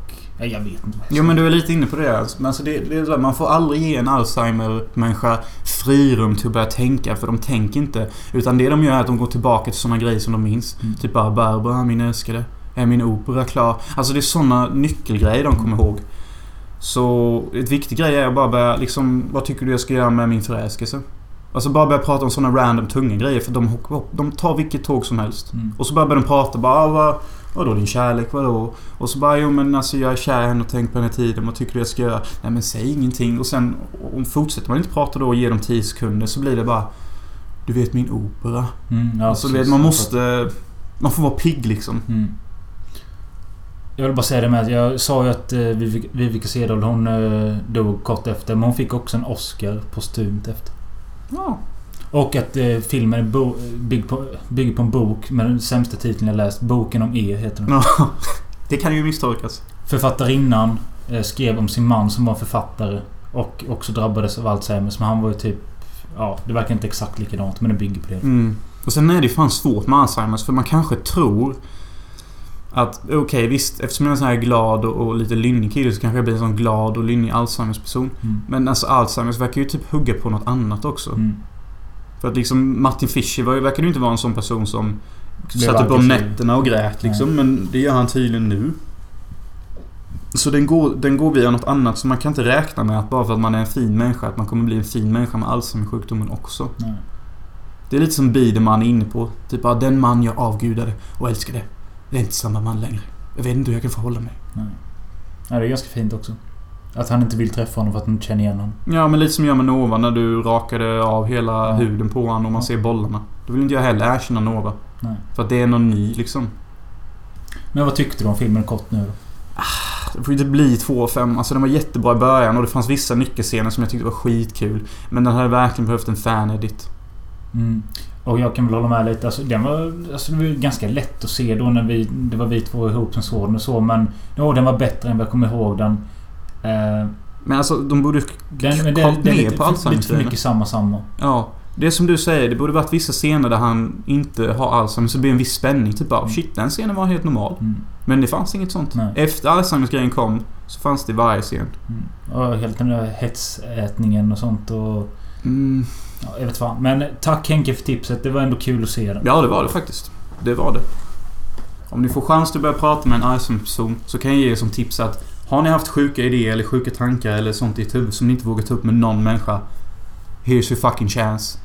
ja, Jag vet inte. Jo men du är lite inne på det. Alltså. Men alltså det, det är så här, man får aldrig ge en Alzheimer-människa frirum till att börja tänka. För de tänker inte. Utan det de gör är att de går tillbaka till såna grejer som de minns. Mm. Typ bara Barbara, min älskade. Är min opera klar? Alltså det är såna nyckelgrejer de kommer ihåg. Så ett viktig grej är att bara börja liksom... Vad tycker du jag ska göra med min förälskelse? Alltså bara börja prata om såna random tunga grejer. För de, de tar vilket tåg som helst. Mm. Och så börjar de prata bara ah, vad, Vadå din kärlek? Vadå? Och så bara jo men alltså jag är kär i henne och tänkt på här tiden. Vad tycker du jag ska göra? Nej men säg ingenting. Och sen om fortsätter man inte prata då och ger dem 10 sekunder så blir det bara Du vet min opera. Mm, ja, alltså vet man måste... Man får vara pigg liksom. Mm. Jag vill bara säga det med att jag sa ju att eh, Vivica- Cedal hon eh, dog kort efter. Men hon fick också en Oscar postumt efter. Ja. Och att eh, filmen bo- bygg på, bygger på en bok med den sämsta titeln jag läst. Boken om er heter den. Ja. <laughs> Det kan ju misstolkas. Författarinnan eh, skrev om sin man som var författare. Och också drabbades av Alzheimers. Men han var ju typ... Ja, det verkar inte exakt likadant men det bygger på det. Mm. Och sen är det ju fan svårt med Alzheimers för man kanske tror att okej visst, eftersom jag är en sån här glad och, och lite lynnig kille så kanske jag blir en sån glad och lynnig Alzheimers person. Mm. Men alltså Alzheimers verkar ju typ hugga på något annat också. Mm. För att liksom Martin Fischer var, verkar ju inte vara en sån person som Blev satt upp om nätterna och grät liksom. Men det gör han tydligen nu. Så den går, den går via något annat. Så man kan inte räkna med att bara för att man är en fin människa att man kommer bli en fin människa med Alzheimer-sjukdomen också. Nej. Det är lite som Biederman är inne på. Typ bara den man jag avgudade och älskade. Det är inte samma man längre. Jag vet inte hur jag kan förhålla mig. Nej. Ja, det är ganska fint också. Att han inte vill träffa honom för att han inte känner igen honom. Ja, men lite som jag med Nova när du rakade av hela Ja. huden på honom och man Ja. ser bollarna. Då vill inte jag heller erkänna Nova. Nej. För att det är någon ny liksom. Men vad tyckte du om filmen kort nu då? Det får ju inte bli 2 av 5. Alltså den var jättebra i början och det fanns vissa nyckelscener som jag tyckte var skitkul. Men den hade verkligen behövt en fan-edit. Mm. Och jag kan väl hålla med lite. Alltså, den var, alltså, det var ganska lätt att se då när vi... Det var vi två ihop som såg den och så. Men jo, den var bättre än vad jag kommer ihåg den. Eh, Men alltså de borde den det, det är ner lite, på för, lite för mycket samma samma. Ja. Det är som du säger, det borde varit vissa scener där han inte har Alzheimer så det blir en viss spänning. Typ bara shit, den scenen var helt normal. Mm. Men det fanns inget sånt. Nej. Efter Alzheimers-grejen kom så fanns det i varje scen. Mm. Och helt den där hetsätningen och sånt och... Mm. Ja, jag vet fan. Men tack Henke för tipset. Det var ändå kul att se den. Ja, det var det faktiskt. Det var det. Om ni får chans att börja prata med en Alzheimer-person så kan jag ge er som tips att har ni haft sjuka idéer eller sjuka tankar eller sånt i ert huvud som ni inte vågar ta upp med någon människa. Here's your fucking chance.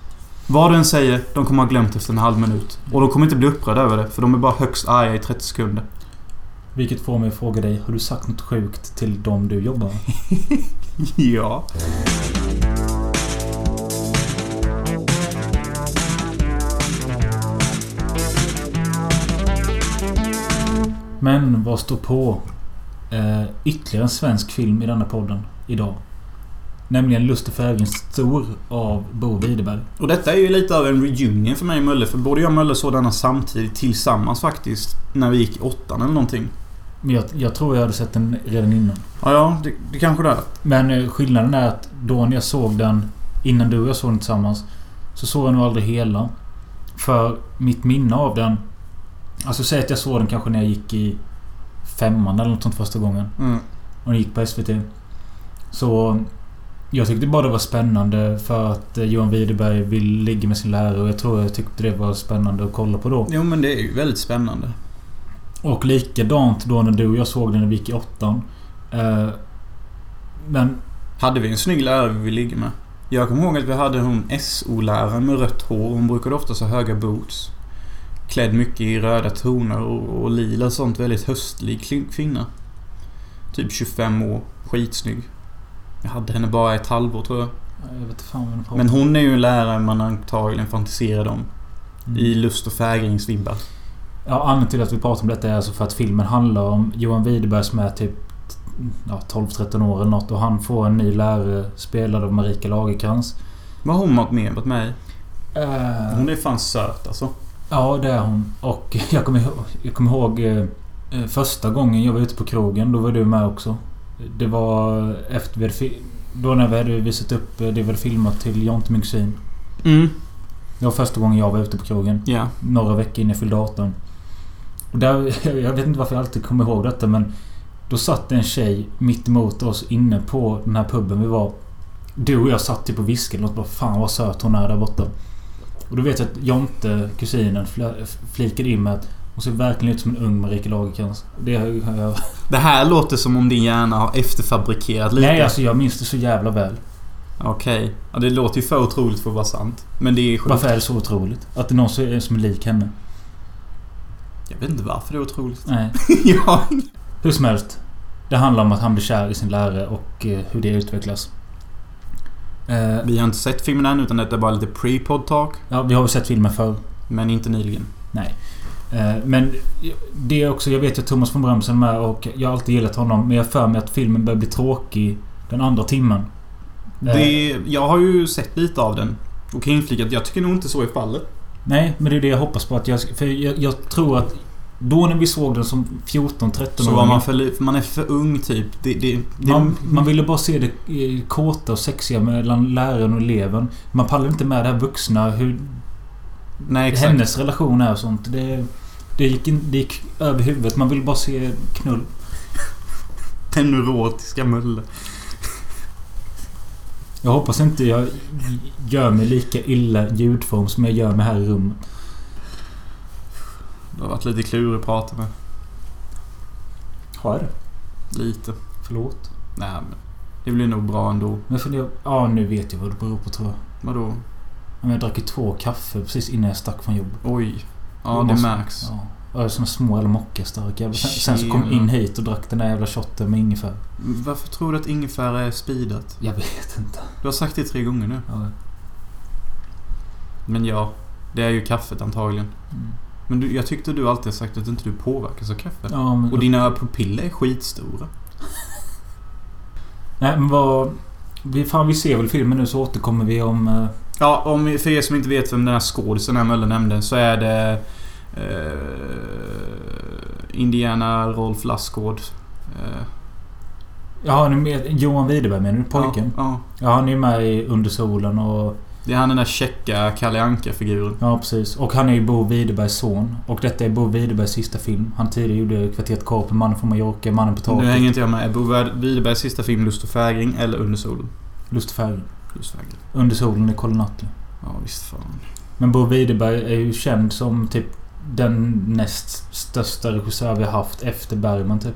Vad du än säger, de kommer ha glömt efter en halv minut. Och de kommer inte bli upprörda över det, för de är bara högst arga i 30 sekunder. Vilket får mig att fråga dig. Har du sagt något sjukt till dem du jobbar med? <laughs> Ja. Men vad står på eh, ytterligare en svensk film i denna podden idag? Nämligen Lust och fägring stor av Bo Widerberg. Och detta är ju lite av en reunion för mig och Mölle. För både jag och Mölle såg denna samtidigt tillsammans faktiskt. När vi gick i åttan eller någonting. Men jag, jag tror jag hade sett den redan innan. Ja, ja. Det, det kanske det är. Men eh, skillnaden är att då när jag såg den innan du och jag såg den tillsammans så såg jag nog aldrig hela. För mitt minne av den... Alltså säg att jag såg den kanske när jag gick i femman eller något sånt första gången. Mm. Och den gick på SVT. Så... Jag tyckte bara det var spännande för att eh, Johan Widerberg vill ligga med sin lärare och jag tror jag tyckte det var spännande att kolla på då. Jo, men det är ju väldigt spännande. Och likadant då när du och jag såg den när vi gick i åttan. Eh, men Hade vi en snygg lärare vi ville ligga med? Jag kommer ihåg att vi hade hon SO-läraren med rött hår. Hon brukade ofta ha höga boots. Klädd mycket i röda toner och, och lila och sånt. Väldigt höstlig kvinna. Typ 25 år. Skitsnygg. Jag hade henne bara ett halvår tror jag. jag vet fan vad Men hon är ju en lärare man antagligen fantiserade om. Mm. I lust och fägringsvibbar. Ja, anledningen till att vi pratar om detta är alltså för att filmen handlar om Johan Widerberg som är typ ja, 12-13 år eller något och han får en ny lärare spelad av Marika Lagercrantz. Vad har hon varit med, varit med i? Eh, Hon är fan söt alltså. Ja, det är hon. Och <laughs> jag kommer ihåg, jag kommer ihåg eh, eh, första gången jag var ute på krogen. Då var du med också. Det var efter vi hade Då när vi hade visat upp eh, det vi hade filmat till Jonte kusin. Mm. Det var första gången jag var ute på krogen. Ja. Några veckor innan jag fyllde 18. Och där, <laughs> jag vet inte varför jag alltid kommer ihåg detta men... Då satt en tjej mitt emot oss inne på den här puben vi var. Du och jag satt typ och viskade något. Bara, Fan vad söt hon är där borta. Och då vet jag att Jonte, kusinen, fl- flikade in med att hon ser verkligen ut som en ung Marika Lagercrantz. Det har jag... Det här låter som om din hjärna har efterfabrikerat lite. Nej, alltså jag minns det så jävla väl. Okej. Ja, det låter ju för otroligt för att vara sant. Men det är sjukt. Varför är det så otroligt? Att det är någon som är, som är lik henne? Jag vet inte varför det är otroligt. Nej. <laughs> ja. Hur som helst. Det handlar om att han blir kär i sin lärare och eh, hur det utvecklas. Eh, Vi har inte sett filmen än utan detta är bara lite pre-pod talk. ja, vi har ju sett filmen förr. Men inte nyligen. Eh, men det är också... Jag vet ju att Thomas von Brömsen är med och jag har alltid gillat honom. Men jag för mig att filmen börjar bli tråkig den andra timmen. Det, jag har ju sett lite av den. Och kan inflika att jag tycker nog inte så är fallet. Nej, men det är det jag hoppas på att jag... För jag, jag tror att... Då när vi såg den som 14-13 Så var man för, man är för ung typ. Det, det, det, Man, man ville bara se det eh, kåta och sexiga mellan läraren och eleven. Man pallade inte med det här vuxna. Hur nej exakt. hennes relation är och sånt. Det, det, gick in, det gick över huvudet. Man ville bara se knull. <laughs> Den neurotiska Mölle. Jag hoppas inte jag gör mig lika illa ljudform som jag gör mig här i rummet. Du har varit lite klurig att prata med. Har jag det? Lite. Förlåt. Nej men. Det blir nog bra ändå. Men för det, ja, nu vet jag vad det beror på tror jag. Vadå? Men Jag drack ju två kaffe precis innan jag stack från jobbet. Oj. Ja, Det måste- märks. Ja. Ja, såna små eller mockastarka. Sen, sen så kom jag in hit och drack den där jävla shotten med ingefära. Varför tror du att ingefära är speedat? Jag vet inte. Du har sagt det tre gånger nu. Ja. Men ja. Det är ju kaffet antagligen. Mm. Men du, jag tyckte du alltid sagt att inte du påverkas av kaffe. Ja, men, Och dina pupiller är skitstora. Nej, men vad... Vi, fan, vi ser väl filmen nu så återkommer vi om... eh, Ja, om, för er som inte vet vem den här skådisen här Möller nämnde så är det... Eh, Indiana Rolf Lassgård. Eh, Ja, nu med Johan Widerberg menar du? Pojken? Ja, ja. Ja, han är med i Under solen och... Det är han den där checka Kalle Anka-figuren. Ja, precis. Och han är ju Bo Widerbergs son. Och detta är Bo Widerbergs sista film. Han tidigare gjorde Kvarteret Korpen, Mannen från Mallorca, Mannen på Nu hänger taket, inte jag med. Är Bo Widerbergs sista film Lust och fägring eller Under solen? Lust och färg. Lust och fägring. Under solen är Colin Nutley. Ja, visst fan. Men Bo Widerberg är ju känd som typ den näst största regissör vi har haft efter Bergman typ.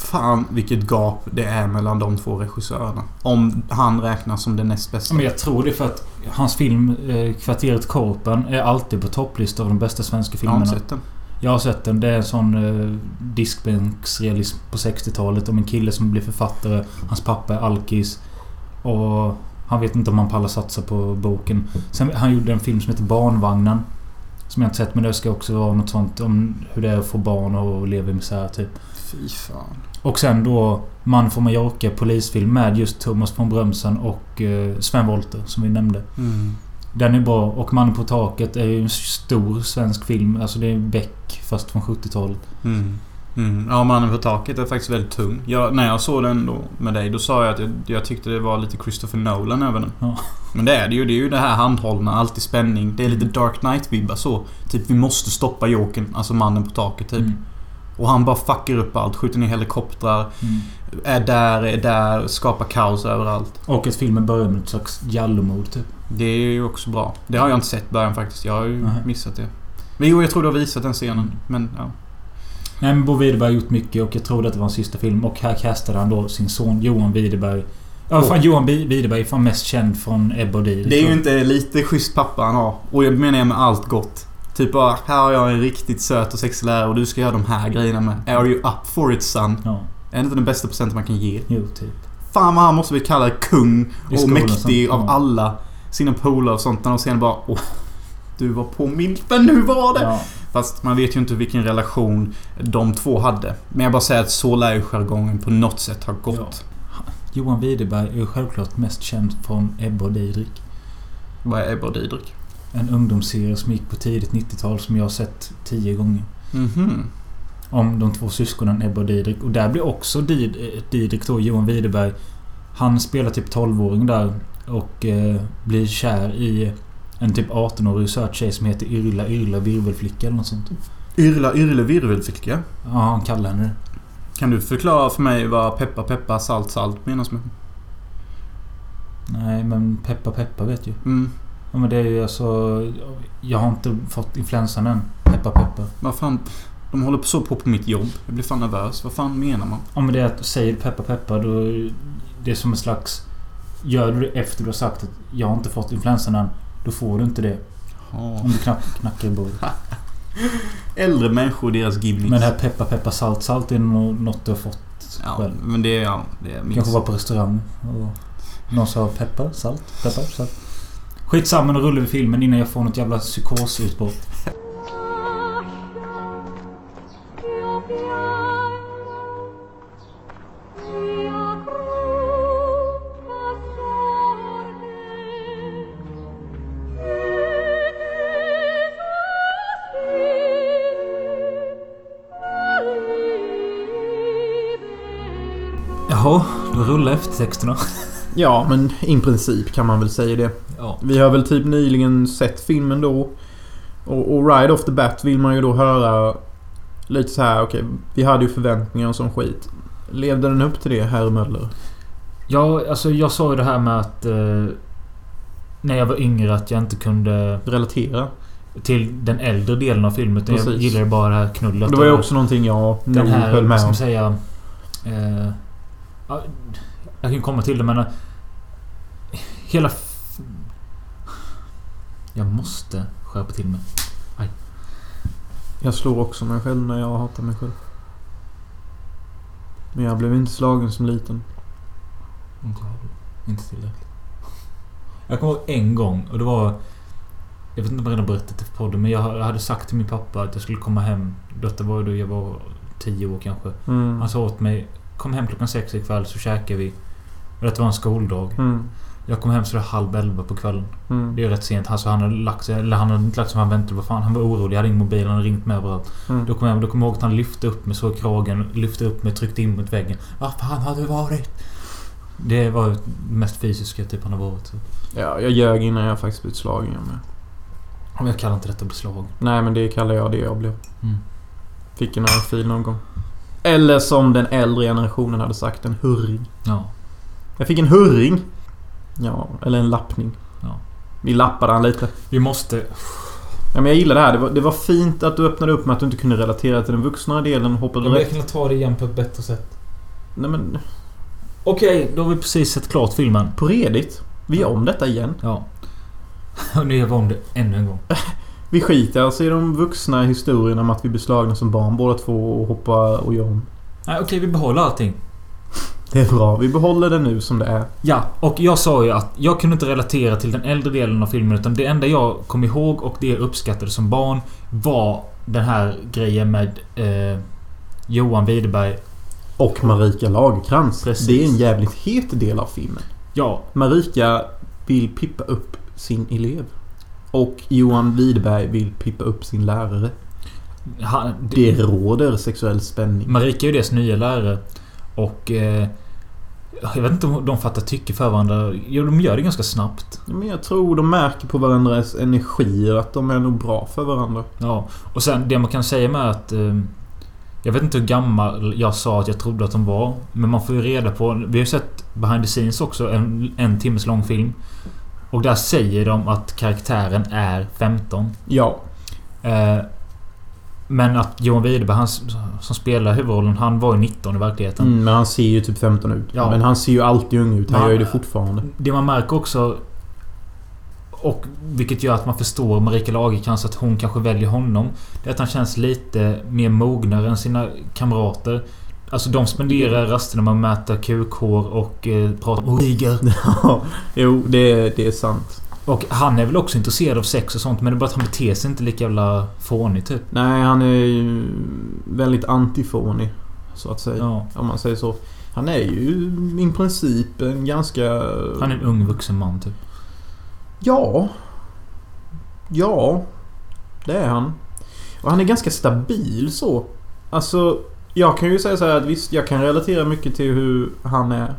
Fan vilket gap det är mellan de två regissörerna. Om han räknas som den näst bästa. Men jag tror det för att hans film eh, Kvarteret Korpen är alltid på topplistan av de bästa svenska jag har filmerna. sett den. Jag har sett den. Det är en sån eh, diskbänksrealism på 60-talet om en kille som blir författare. Hans pappa är alkis. Och han vet inte om han pallar satsa på boken. Sen, han gjorde en film som heter Barnvagnen. Som jag inte sett men det ska också vara något sånt om hur det är att få barn och leva i misär typ. Fy fan. Och sen då Man från Mallorca polisfilm med just Thomas von Brömsen och eh, Sven Wollter som vi nämnde. Mm. Den är bra och Mannen på taket är ju en stor svensk film. Alltså det är Beck fast från 70-talet. Mm. Mm. Ja, Mannen på taket är faktiskt väldigt tung. Jag, när jag såg den då med dig, då sa jag att jag, jag tyckte det var lite Christopher Nolan över den. Ja. Men det är det ju. Det är ju det här handhållna, alltid spänning. Det är lite Dark Knight-vibbar så. Typ vi måste stoppa Jokern, alltså mannen på taket typ. Mm. Och han bara fuckar upp allt. Skjuter ner helikoptrar. Mm. Är där, är där. Skapar kaos överallt. Och att filmen börjar med ett slags Jallow-mode typ. Det är ju också bra. Det har jag inte sett början faktiskt. Jag har ju Nej. missat det. Men jo, jag tror du har visat den scenen. Men ja. Nej men Bo Widerberg har gjort mycket och jag tror att det var hans sista film. Och här castade han då sin son Johan Widerberg. Ja, fan Johan Widerberg är fan mest känd från Ebba och Did. Det är ju inte lite schysst pappa han har. Och jag menar jag med allt gott. Typ bara, här har jag en riktigt söt och sexig lärare och du ska göra de här grejerna med. Are you up for it son? Ja, Är det inte den bästa presenten man kan ge? jo typ. Fan vad han måste bli kallad kung och mäktig som- av ja. alla sina polare och sånt. När de sen bara Åh, Du var på min... Men nu var det! Ja. Fast man vet ju inte vilken relation de två hade. Men jag bara säger att så lär ju jargongen på något sätt ha gått. Johan Widerberg är ju självklart mest känd från Ebba och Didrik. Vad är Ebba och Didrik? En ungdomsserie som gick på tidigt 90-tal som jag har sett tio gånger. Mhm. Om de två syskonen Ebba och Didrik. Och där blir också Did, Didrik då, Johan Widerberg. Han spelar typ 12-åring där. Och eh, blir kär i en typ 18-årig söt tjej som heter Yrla Yrla Virvelflicka eller något sånt. Yrla Yrle Virvelficka. Ja, han kallar henne det. Kan du förklara för mig vad peppa peppa salt salt menas med? Nej, men Peppa Peppa vet ju. Mm. Ja, men det är ju alltså... Jag har inte fått influensan än. Peppa Peppa. Vad fan? De håller på så på på mitt jobb. Jag blir fan nervös. Vad fan menar man? Ja, men det är att säger du Peppa Peppa då... Det är som en slags... Gör du det efter du har sagt att jag har inte fått influensan än. Då får du inte det. Ja. Om du knack, knackar i bordet. <laughs> Äldre människor och deras gimmicks. Men det här Peppa Peppa Salt Salt är nog något du har fått Ja, själv. men det är... Ja, det är minst. Kanske var på restaurang och någon sa peppar, salt, peppar, salt. Skitsamma, nu rullar vi filmen innan jag får något jävla psykosutbrott. Jaha, då rullar eftertexterna. Ja, men i princip kan man väl säga det. Vi har väl typ nyligen sett filmen då. Och, och right off the bat vill man ju då höra lite så här, okej, vi hade ju förväntningar och sån skit. Levde den upp till det, herr Möller? Ja, alltså jag sa ju det här med att... Eh, när jag var yngre att jag inte kunde... Relatera. Till den äldre delen av filmen. Utan jag Precis. gillade bara det här knullet. Det var ju också någonting jag Den här, höll med ska om. man säga... Eh, ja, jag kan komma till det men... eh, Hela... Jag måste skärpa till mig. Jag slår också mig själv när jag hatar mig själv. Men jag blev inte slagen som liten. Inte jag. Inte tillräckligt. Jag kommer ihåg en gång och det var... Jag vet inte om jag redan berättat det för podden men jag hade sagt till min pappa att jag skulle komma hem. Detta var då jag var tio år kanske. Mm. Han sa åt mig Kom hem klockan sex ikväll så käkar vi. Och detta var en skoldag. Mm. Jag kom hem så halv elva på kvällen. Mm. Det är rätt sent. Alltså han hade lagt sig. Eller han hade inte lagt sig. Han väntade på fan. Han var orolig. Jag hade ingen mobil. Han hade ringt mig överallt. Mm. Då kom jag, då kom jag ihåg att han lyfte upp mig så i kragen. Lyfte upp mig. Tryckte in mot väggen. Var fan har du varit? Det var det mest fysiska typ han har varit. Så. Ja, jag ljög innan jag faktiskt blivit slagen jag med. Men jag kallar inte detta beslag. Nej, men det kallar jag det jag blev. Mm. Fick en örfil någon gång. Eller som den äldre generationen hade sagt, en hurring. Ja. Jag fick en hurring. Ja, eller en lappning. Ja. Vi lappade han lite. Vi måste... Ja, men jag gillar det här. Det var, det var fint att du öppnade upp med att du inte kunde relatera till den vuxna delen och hoppade Jag direkt. kan ta det igen på ett bättre sätt. Nej men, Okej, då har vi precis sett klart filmen. på redigt. Vi gör om detta igen. Ja. Och nu gör vi om det ännu en gång. Vi skiter alltså i de vuxna historierna om att vi blir slagna som barn båda två och hoppar och gör om. Nej, okej, vi behåller allting. Det är bra. Vi behåller det nu som det är. Ja, och jag sa ju att jag kunde inte relatera till den äldre delen av filmen utan det enda jag kom ihåg och det jag uppskattade som barn var den här grejen med eh, Johan Widerberg. Och Marika Lagerkrans. Precis. Det är en jävligt het del av filmen. Ja, Marika vill pippa upp sin elev. Och Johan Widerberg vill pippa upp sin lärare. han, Det råder sexuell spänning. Marika är ju deras nya lärare. Och... Eh, jag vet inte om de fattar tycke för varandra. Jo, de gör det ganska snabbt. Men jag tror de märker på varandras energier att de är nog bra för varandra. Ja, och sen det man kan säga med att... Eh, jag vet inte hur gammal jag sa att jag trodde att de var. Men man får ju reda på... Vi har ju sett behind the scenes också. En, en timmes lång film. Och där säger de att karaktären är 15. Ja. Eh, men att Johan Widerberg, han som spelar huvudrollen, han var ju 19 i verkligheten. Mm, men han ser ju typ 15 ut. Ja. Men han ser ju alltid ung ut. Han Men- gör ju det fortfarande. Det man märker också... Och vilket gör att man förstår Marika Lagercrantz att hon kanske väljer honom. Det är att han känns lite mer mognare än sina kamrater. Alltså de spenderar rasterna med att mäta kukhår och eh, prata om tiger. <laughs> Ja, jo, det, det är sant. Och han är väl också intresserad av sex och sånt men det är bara att han beter sig inte lika jävla fånig typ. Nej, han är ju väldigt antifånig. Så att säga. Ja. Om man säger så. Han är ju i princip en ganska... Han är en ung vuxen man typ. Ja. Ja. Det är han. Och han är ganska stabil så. Alltså, jag kan ju säga så här att visst, jag kan relatera mycket till hur han är.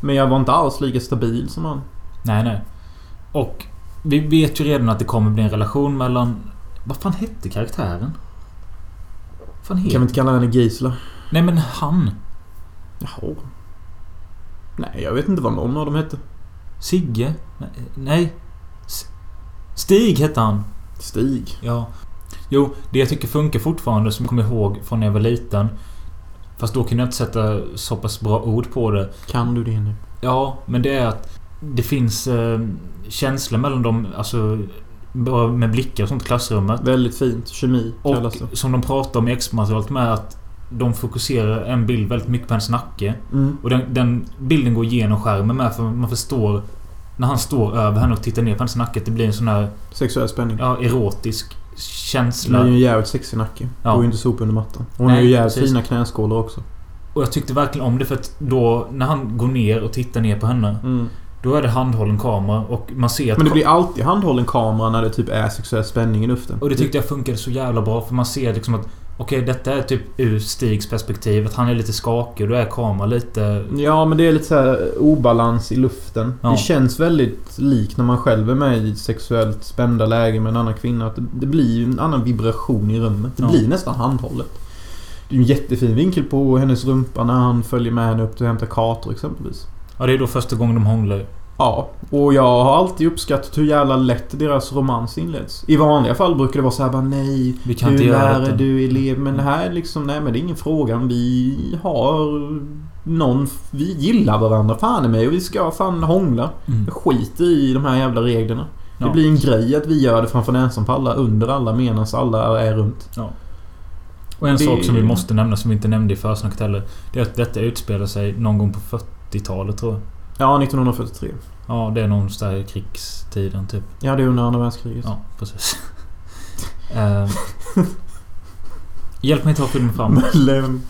Men jag var inte alls lika stabil som han. Nej, nej. Och vi vet ju redan att det kommer bli en relation mellan... Vad fan hette karaktären? Fan heter Kan vi inte kalla henne Gisela? Nej men han. Jaha. Nej, jag vet inte vad någon av dem hette. Sigge? Nej, Stig hette han. Stig. Ja. Jo, det jag tycker funkar fortfarande som jag kommer ihåg från när jag var liten. Fast då kunde jag inte sätta så pass bra ord på det. Kan du det nu? Ja, men det är att det finns eh, känslor mellan dem. Alltså bara med blickar och sånt i klassrummet. Väldigt fint. Kemi Och det. som de pratar om i extramaterialet med att de fokuserar en bild väldigt mycket på hennes nacke. Mm. Och den, den bilden går igenom skärmen med för man förstår när han står över henne och tittar ner på hennes nacke att det blir en sån här Sexuell spänning. ja, erotisk Hon känsla. är ju en jävligt sexig nacke. Ja. Går ju inte sopa under mattan. Hon Nej, har ju jävligt precis. fina knäskålar också. Och jag tyckte verkligen om det för att då när han går ner och tittar ner på henne. Mm. Då är det handhållen kamera och man ser att... Men det blir alltid handhållen kamera när det typ är sexuell spänning i luften. Och det tyckte jag funkade så jävla bra för man ser liksom att Okej, detta är typ ur Stigs perspektiv. Att han är lite skakig och då är kameran lite... Ja, men det är lite så här obalans i luften. Ja. Det känns väldigt likt när man själv är med i sexuellt spända lägen med en annan kvinna. Att det, blir en annan vibration i rummet. Det Ja. blir nästan handhållet. Det är en jättefin vinkel på hennes rumpa när han följer med henne upp till att hämta kartor exempelvis. Ja, det är då första gången de hånglar. Ja, och jag har alltid uppskattat hur jävla lätt deras romans inleds. I vanliga fall brukar det vara så här bara nej. Vi kan du inte göra lärare, du elev. Men det här är liksom, nej men det är ingen fråga. Vi har någon... Vi gillar varandra fan i mig och vi ska fan hångla. Mm. Jag skiter i de här jävla reglerna. Ja. Det blir en grej att vi gör det framför näsan på alla, under alla, medan alla är runt. Och en Det- sak som vi måste nämna som vi inte nämnde i försnacket heller. Det är att detta utspelar sig någon gång på 40-talet tror jag. Ja, 1943. Ja, det är någon där i krigstiden typ. Ja, det är under andra världskriget. Ja, precis. <laughs> Ehm. Hjälp mig ta filmen fram. <laughs> Men,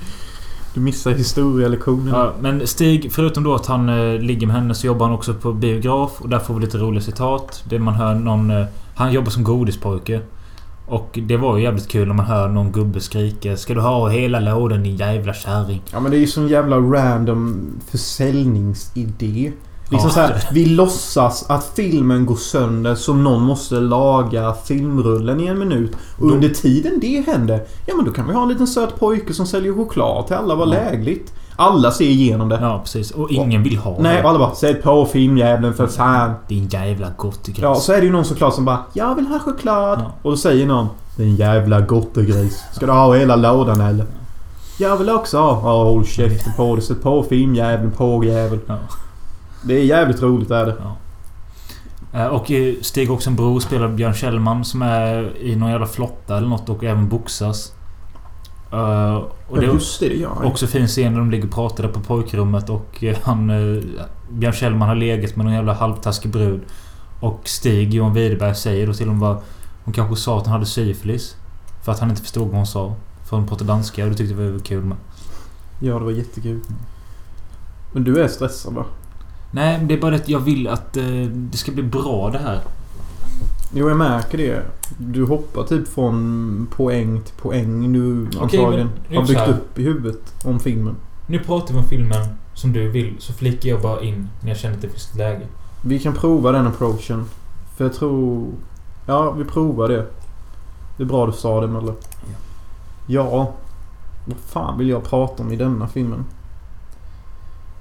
du missar historielektionen. Ja, men Stig, förutom då att han eh, ligger med henne så jobbar han också på biograf. Och där får vi lite roliga citat. Det man hör någon... Eh, han jobbar som godispojke. Och det var ju jävligt kul när man hör någon gubbe skrika Ska du ha hela lådan din jävla kärring? Ja men det är ju sån jävla random försäljningsidé. Liksom Ja. så här, vi låtsas att filmen går sönder så någon måste laga filmrullen i en minut. Och Då- under tiden det händer, ja men då kan vi ha en liten söt pojke som säljer choklad till alla. Vad Ja. lägligt. Alla ser igenom det. Ja, precis. Och ingen vill ha Nej, det. och alla bara Sätt på filmjäveln för fan. Din jävla gottegris. Ja, så är det ju någon såklart som bara Jag vill ha choklad. Ja. Och då säger någon Din jävla gottegris. Ska du ha hela lådan eller? Jag vill också ha. Ja, håll käften på dig. Sätt på filmjäveln, pågjävel. Ja. Det är jävligt roligt är det. Eh, Och eh, Stig Oxenbro spelar Björn Kjellman som är i någon jävla flotta eller något och även boxas. Eh, och det är Just det, det gör han. också fin scen när de ligger och pratar där på pojkrummet och eh, han... eh, Björn Kjellman har legat med någon jävla halvtaskig brud. Och Stig, Johan Widerberg, säger då till honom vad... Hon kanske sa att han hade syfilis. För att han inte förstod vad hon sa. För hon pratade danska och det tyckte vi var kul med. Ja, det var jättekul. Men du är stressad va? Nej, det är bara det att jag vill att eh, det ska bli bra det här. Jo, jag märker det. Du hoppar typ från poäng till poäng nu antagligen. är har byggt upp i huvudet om filmen. Nu pratar vi om filmen som du vill. Så flikar jag bara in när jag känner att det finns ett läge. Vi kan prova den approachen. För jag tror... Ja, vi provar det. Det är bra du sa det Möller. Ja. Vad fan vill jag prata om i denna filmen?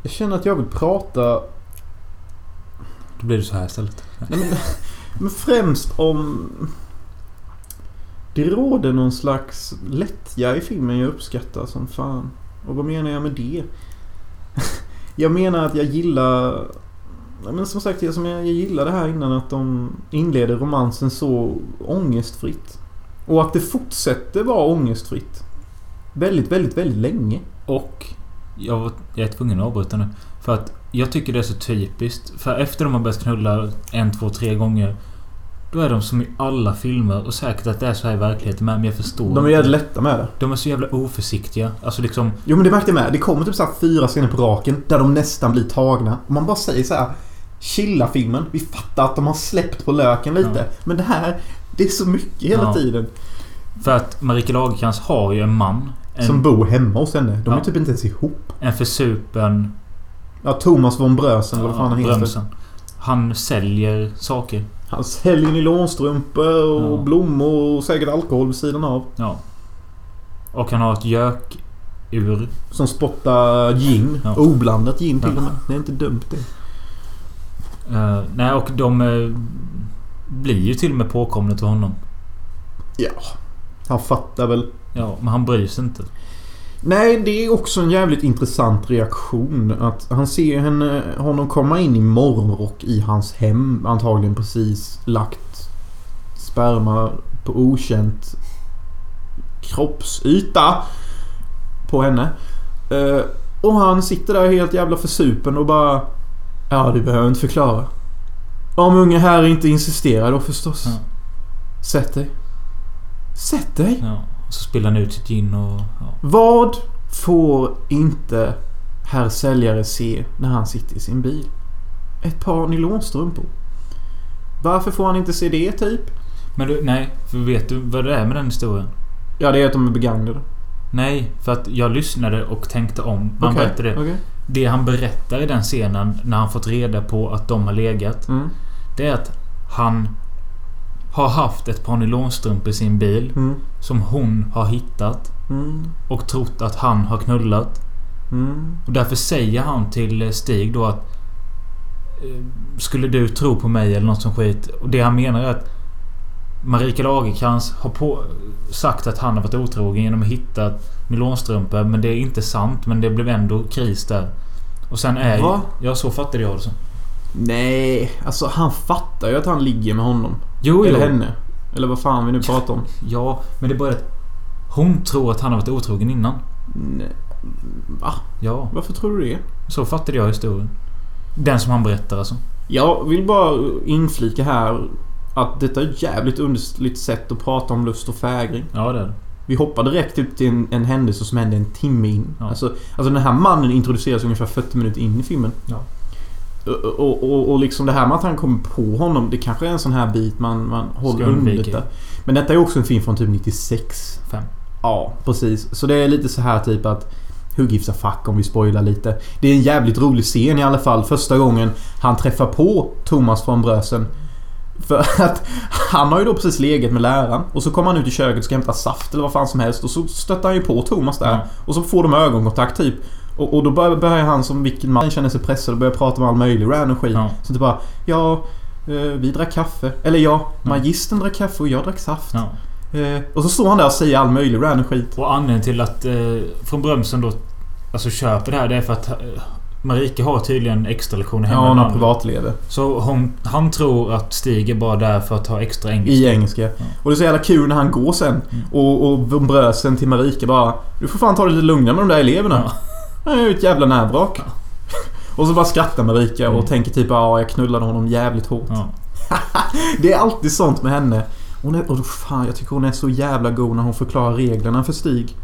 Jag känner att jag vill prata... Då blir det så här istället. Nej, men, <laughs> men främst om... Det råder någon slags lättja i filmen jag uppskattar som fan. Och vad menar jag med det? <laughs> Jag menar att jag gillar... Men som sagt, jag, som jag, jag gillar det här innan att de inleder romansen så ångestfritt. Och att det fortsätter vara ångestfritt. Väldigt, väldigt, väldigt länge. Och jag, var- jag är tvungen att avbryta nu. För att jag tycker det är så typiskt. För efter de har börjat knulla en, två, tre gånger. Då är de som i alla filmer. Och säkert att det är så här i verkligheten med. Men jag förstår De är jävligt lätta med det. De är så jävla oförsiktiga. Alltså liksom... Jo men det märkte jag med. Det kommer typ så fyra scener på raken där de nästan blir tagna. Och man bara säger så här. Chilla filmen. Vi fattar att de har släppt på löken lite. Ja. Men det här, det är så mycket hela Ja. tiden. För att Marika Lagercrantz har ju en man. En, Som bor hemma hos henne. De är Ja. typ inte ens ihop. en försupen... Ja, Thomas von Brösen eller vad fan han heter. Brömsen. Han säljer saker. Han säljer nylonstrumpor och Ja. blommor och säkert alkohol vid sidan av. Ja. Och han har ett gökur. Som spottar gin. Ja. Oblandat gin till Ja. och med. Det är inte dumt det. Uh, nej, och de eh, blir ju till och med påkomna till honom. Ja. Han fattar väl. Ja, men han bryr sig inte. Nej, det är också en jävligt intressant reaktion. Att han ser henne, honom komma in i morgonrock i hans hem. Antagligen precis lagt sperma på okänt kroppsyta på henne. Eh, och han sitter där helt jävla försupen och bara... Ja, du behöver inte förklara. Om unge här inte insisterar då förstås. Ja. Sätt dig. Sätt dig. Ja. Så spiller han ut sitt gin och... Ja. Vad får inte herr säljare se när han sitter i sin bil? Ett par nylonstrumpor. Varför får han inte se det typ? Men du, nej. För vet du vad det är med den historien? Ja, det är att de är begagnade. Nej, för att jag lyssnade och tänkte om. Man Okej, berättade det. okej. Det han berättar i den scenen när han fått reda på att de har legat. Mm. Det är att han har haft ett par nylonstrumpor i sin bil. Mm. Som hon har hittat. Mm. Och trott att han har knullat. Mm. Och därför säger han till eh, Stig då att... eh, Skulle du tro på mig eller något som skit. Och det han menar är att... Marika Lagercrantz har på, sagt att han har varit otrogen genom att hitta nylonstrumpor. Men det är inte sant. Men det blev ändå kris där. Och sen är Va? Ja, så fattade jag det som. Nej, alltså han fattar ju att han ligger med honom. Jo, Eller jo. henne. Eller vad fan vi nu pratar om. Ja, men det är bara att... Hon tror att han har varit otrogen innan. Nej. Va? Ja, Varför tror du det? så fattade jag historien. Den som han berättar alltså. Jag vill bara inflika här att detta är ett jävligt underligt sätt att prata om lust och fägring. Ja, det är det. Vi hoppar direkt ut till en, en händelse som hände en timme in. Ja. Alltså, alltså den här mannen introduceras ungefär 40 minuter in i filmen. Ja. Och, och, och, liksom det här med att han kommer på honom. Det kanske är en sån här bit man, man håller under. Men detta är också en film från typ 96. Fem. Ja, precis. Så det är lite så här typ att Hugg gifsa fuck om vi spoilar lite. Det är en jävligt rolig scen i alla fall. Första gången han träffar på Thomas från Brösen. För <laughs> att han har ju då precis legat med läraren. Och så kommer han ut i köket och ska hämta saft eller vad fan som helst. Och så stöttar han ju på Thomas där. Ja. Och så får de ögonkontakt typ. Och, och då börjar, börjar han som vilken man känner sig pressad och börjar prata med all möjlig random skit. Ja. Så typ bara Ja, eh, vi drack kaffe. Eller ja, Ja. magistern drack kaffe och jag drack saft. Ja. Eh, och så står han där och säger all möjlig random skit. Och anledningen till att eh, från Brömsen då alltså köper det här det är för att eh, Marika har tydligen extra lektioner Ja, hemma. hon har ibland. privatelever. Så hon, han tror att Stig är bara där för att ta extra engelska. I engelska. Och det är så jävla kul när han går sen. Och, och brösen till Marika bara Du får fan ta det lite lugnare med de där eleverna. Ja. Han är ju ett jävla nävrak. Och så bara skrattar Marika och Mm. tänker typ ja jag knullade honom jävligt hårt. Ja. <laughs> Det är alltid sånt med henne. Hon är, och fan, jag tycker hon är så jävla god när hon förklarar reglerna för Stig.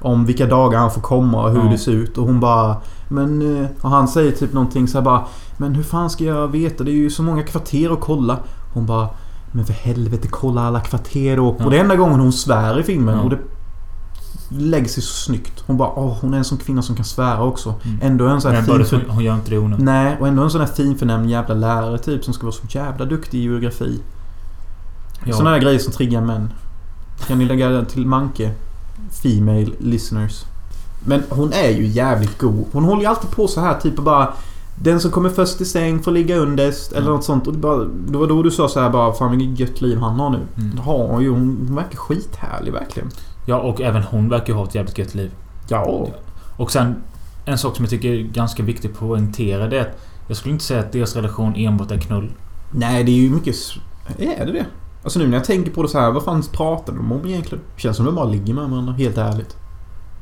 Om vilka dagar han får komma och hur Ja. det ser ut. Och hon bara... Men... eh, Och han säger typ någonting så här bara... Men hur fan ska jag veta? Det är ju så många kvarter att kolla. Hon bara... Men för helvete, kolla alla kvarter och... Ja. Och det är enda gången hon svär i filmen. Ja. Och det lägger sig så snyggt. Hon bara åh, hon är en sån kvinna som kan svära också. Mm. Ändå en sån här fin... det, hon, hon gör inte det onödigt. Nej, och ändå en sån här fin förnämlig jävla lärare typ som ska vara så jävla duktig i geografi. Ja. Såna där grejer som triggar män. Kan ni lägga det till Manke? Female listeners. Men hon är ju jävligt god. Hon håller ju alltid på så här typ och bara... Den som kommer först i säng får ligga underst eller något sånt. Och det, bara, det var då du sa så här bara Fan vilket gött liv han har nu. Mm. Det har hon ju. Hon hon verkar skithärlig verkligen. Ja, och även hon verkar ha ett jävligt gött liv. Ja. Och sen en sak som jag tycker är ganska viktig att poängtera det är att jag skulle inte säga att deras relation enbart är knull. Nej, det är ju mycket... Är det det? Alltså nu när jag tänker på det så här, vad fan pratar de om egentligen? Känns som de bara ligger med varandra, helt ärligt.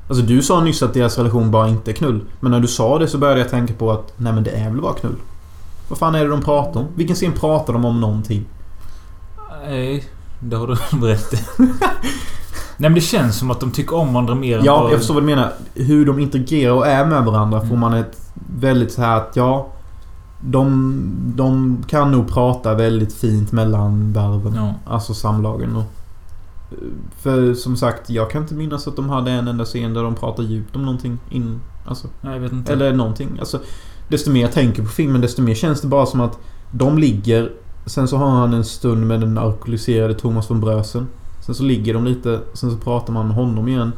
Alltså du sa nyss att deras relation bara inte är knull. Men när du sa det så började jag tänka på att, nej men det är väl bara knull. Vad fan är det de pratar om? Vilken scen pratar de om någonting? Nej, det har du <laughs> berättat. <laughs> Nej men det känns som att de tycker om varandra mer än Ja, vad- jag förstår vad du menar. Hur de interagerar och är med varandra får Mm. man ett väldigt så här att, ja... De, de kan nog prata väldigt fint mellan varven. Ja. Alltså samlagen och... För som sagt, jag kan inte minnas att de hade en enda scen där de pratar djupt om någonting in... Alltså, Nej, jag vet inte. eller någonting. Alltså, desto mer jag tänker på filmen, desto mer känns det bara som att de ligger... Sen så har han en stund med den alkoholiserade Thomas von Brösen. Sen så ligger de lite, sen så pratar man med honom igen.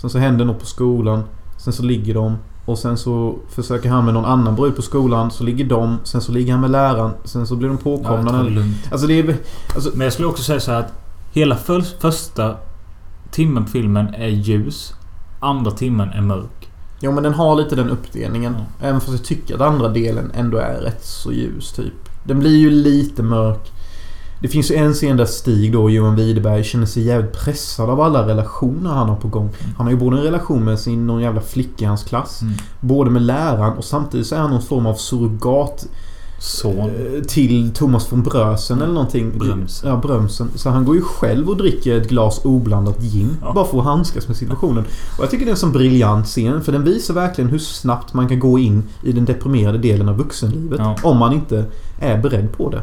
Sen så händer något på skolan. Sen så ligger de. Och sen så försöker han med någon annan brud på skolan. Så ligger de. Sen så ligger han med läraren. Sen så blir de Ja, påkomna. lugnt. alltså det är... Alltså, Men jag skulle också säga så här att hela för, första timmen på filmen är ljus. Andra timmen är mörk. Ja men den har lite den uppdelningen. Ja. Även fast jag tycker att andra delen ändå är rätt så ljus typ. Den blir ju lite mörk. Det finns ju en scen där Stig då, Johan Widerberg, känner sig jävligt pressad av alla relationer han har på gång. Han har ju både en relation med sin någon jävla flicka i hans klass. Mm. Både med läraren och samtidigt så är han någon form av surrogat Son. eh, till Thomas von Brösen eller någonting. Brömsen. Ja, Brömsen. Så han går ju själv och dricker ett glas oblandat gin. Ja. Bara för att handskas med situationen. Och jag tycker det är en sån briljant scen. För den visar verkligen hur snabbt man kan gå in i den deprimerade delen av vuxenlivet. Ja. Om man inte är beredd på det.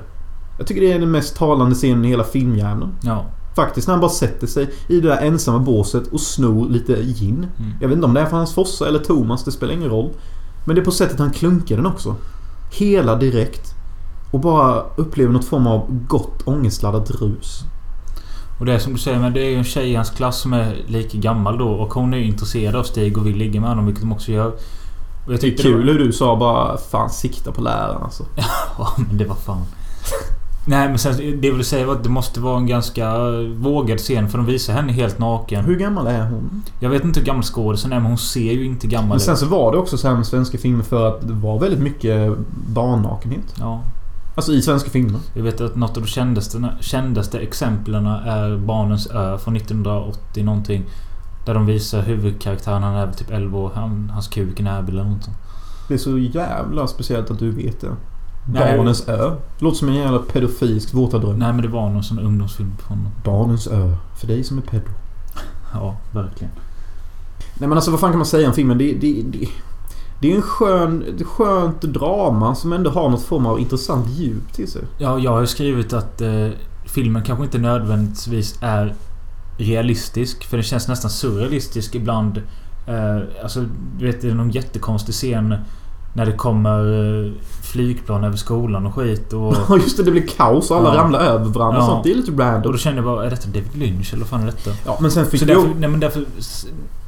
Jag tycker det är den mest talande scenen i hela filmjäveln. Ja. Faktiskt när han bara sätter sig i det där ensamma båset och snor lite gin. Mm. Jag vet inte om det är för hans fossa eller Thomas, det spelar ingen roll. Men det är på sättet han klunkar den också. Hela direkt. Och bara upplever något form av gott ångestladdat rus. Och det är som du säger, men det är en tjej i hans klass som är lika gammal då. Och hon är intresserad av Stig och vill ligga med honom, vilket de också gör. Och jag Det är kul var- hur du sa bara Fan sikta på läraren alltså. <laughs> Ja, men det var fan... Nej, men sen det jag ville säga att det måste vara en ganska vågad scen för de visar henne helt naken. Hur gammal är hon? Jag vet inte hur gammal skådisen är, men hon ser ju inte gammal Men sen ut. så var det också så här med svenska filmer för att det var väldigt mycket barnnakenhet. Ja. Alltså i svenska filmer. Jag vet att något av de kändaste, kändaste exemplen är Barnens ö från 1980 någonting. Där de visar huvudkaraktären, han är typ 11 år. Han, hans kuk är näbb eller något sånt. Det är så jävla speciellt att du vet det. Barnens ö. Låter som en jävla pedofilsk våtadröm. Nej men det var någon sån ungdomsfilm från... Barnens ö. För dig som är pedo. <laughs> Ja, verkligen. Nej men alltså vad fan kan man säga om filmen? Det, det, det, det är en skön, skönt drama som ändå har något form av intressant djup till sig. Ja, jag har ju skrivit att eh, filmen kanske inte nödvändigtvis är realistisk. För det känns nästan surrealistisk ibland. Eh, alltså, du vet det är någon jättekonstig scen när det kommer eh, flygplan över skolan och skit. Och, <laughs> Ja just det, det blir kaos och alla Ja. ramlar över varandra och Ja. sånt. Det är lite och random. då kände jag bara, är detta David Lynch eller vad fan är detta? Ja men sen fick Så du... därför, nej, men därför,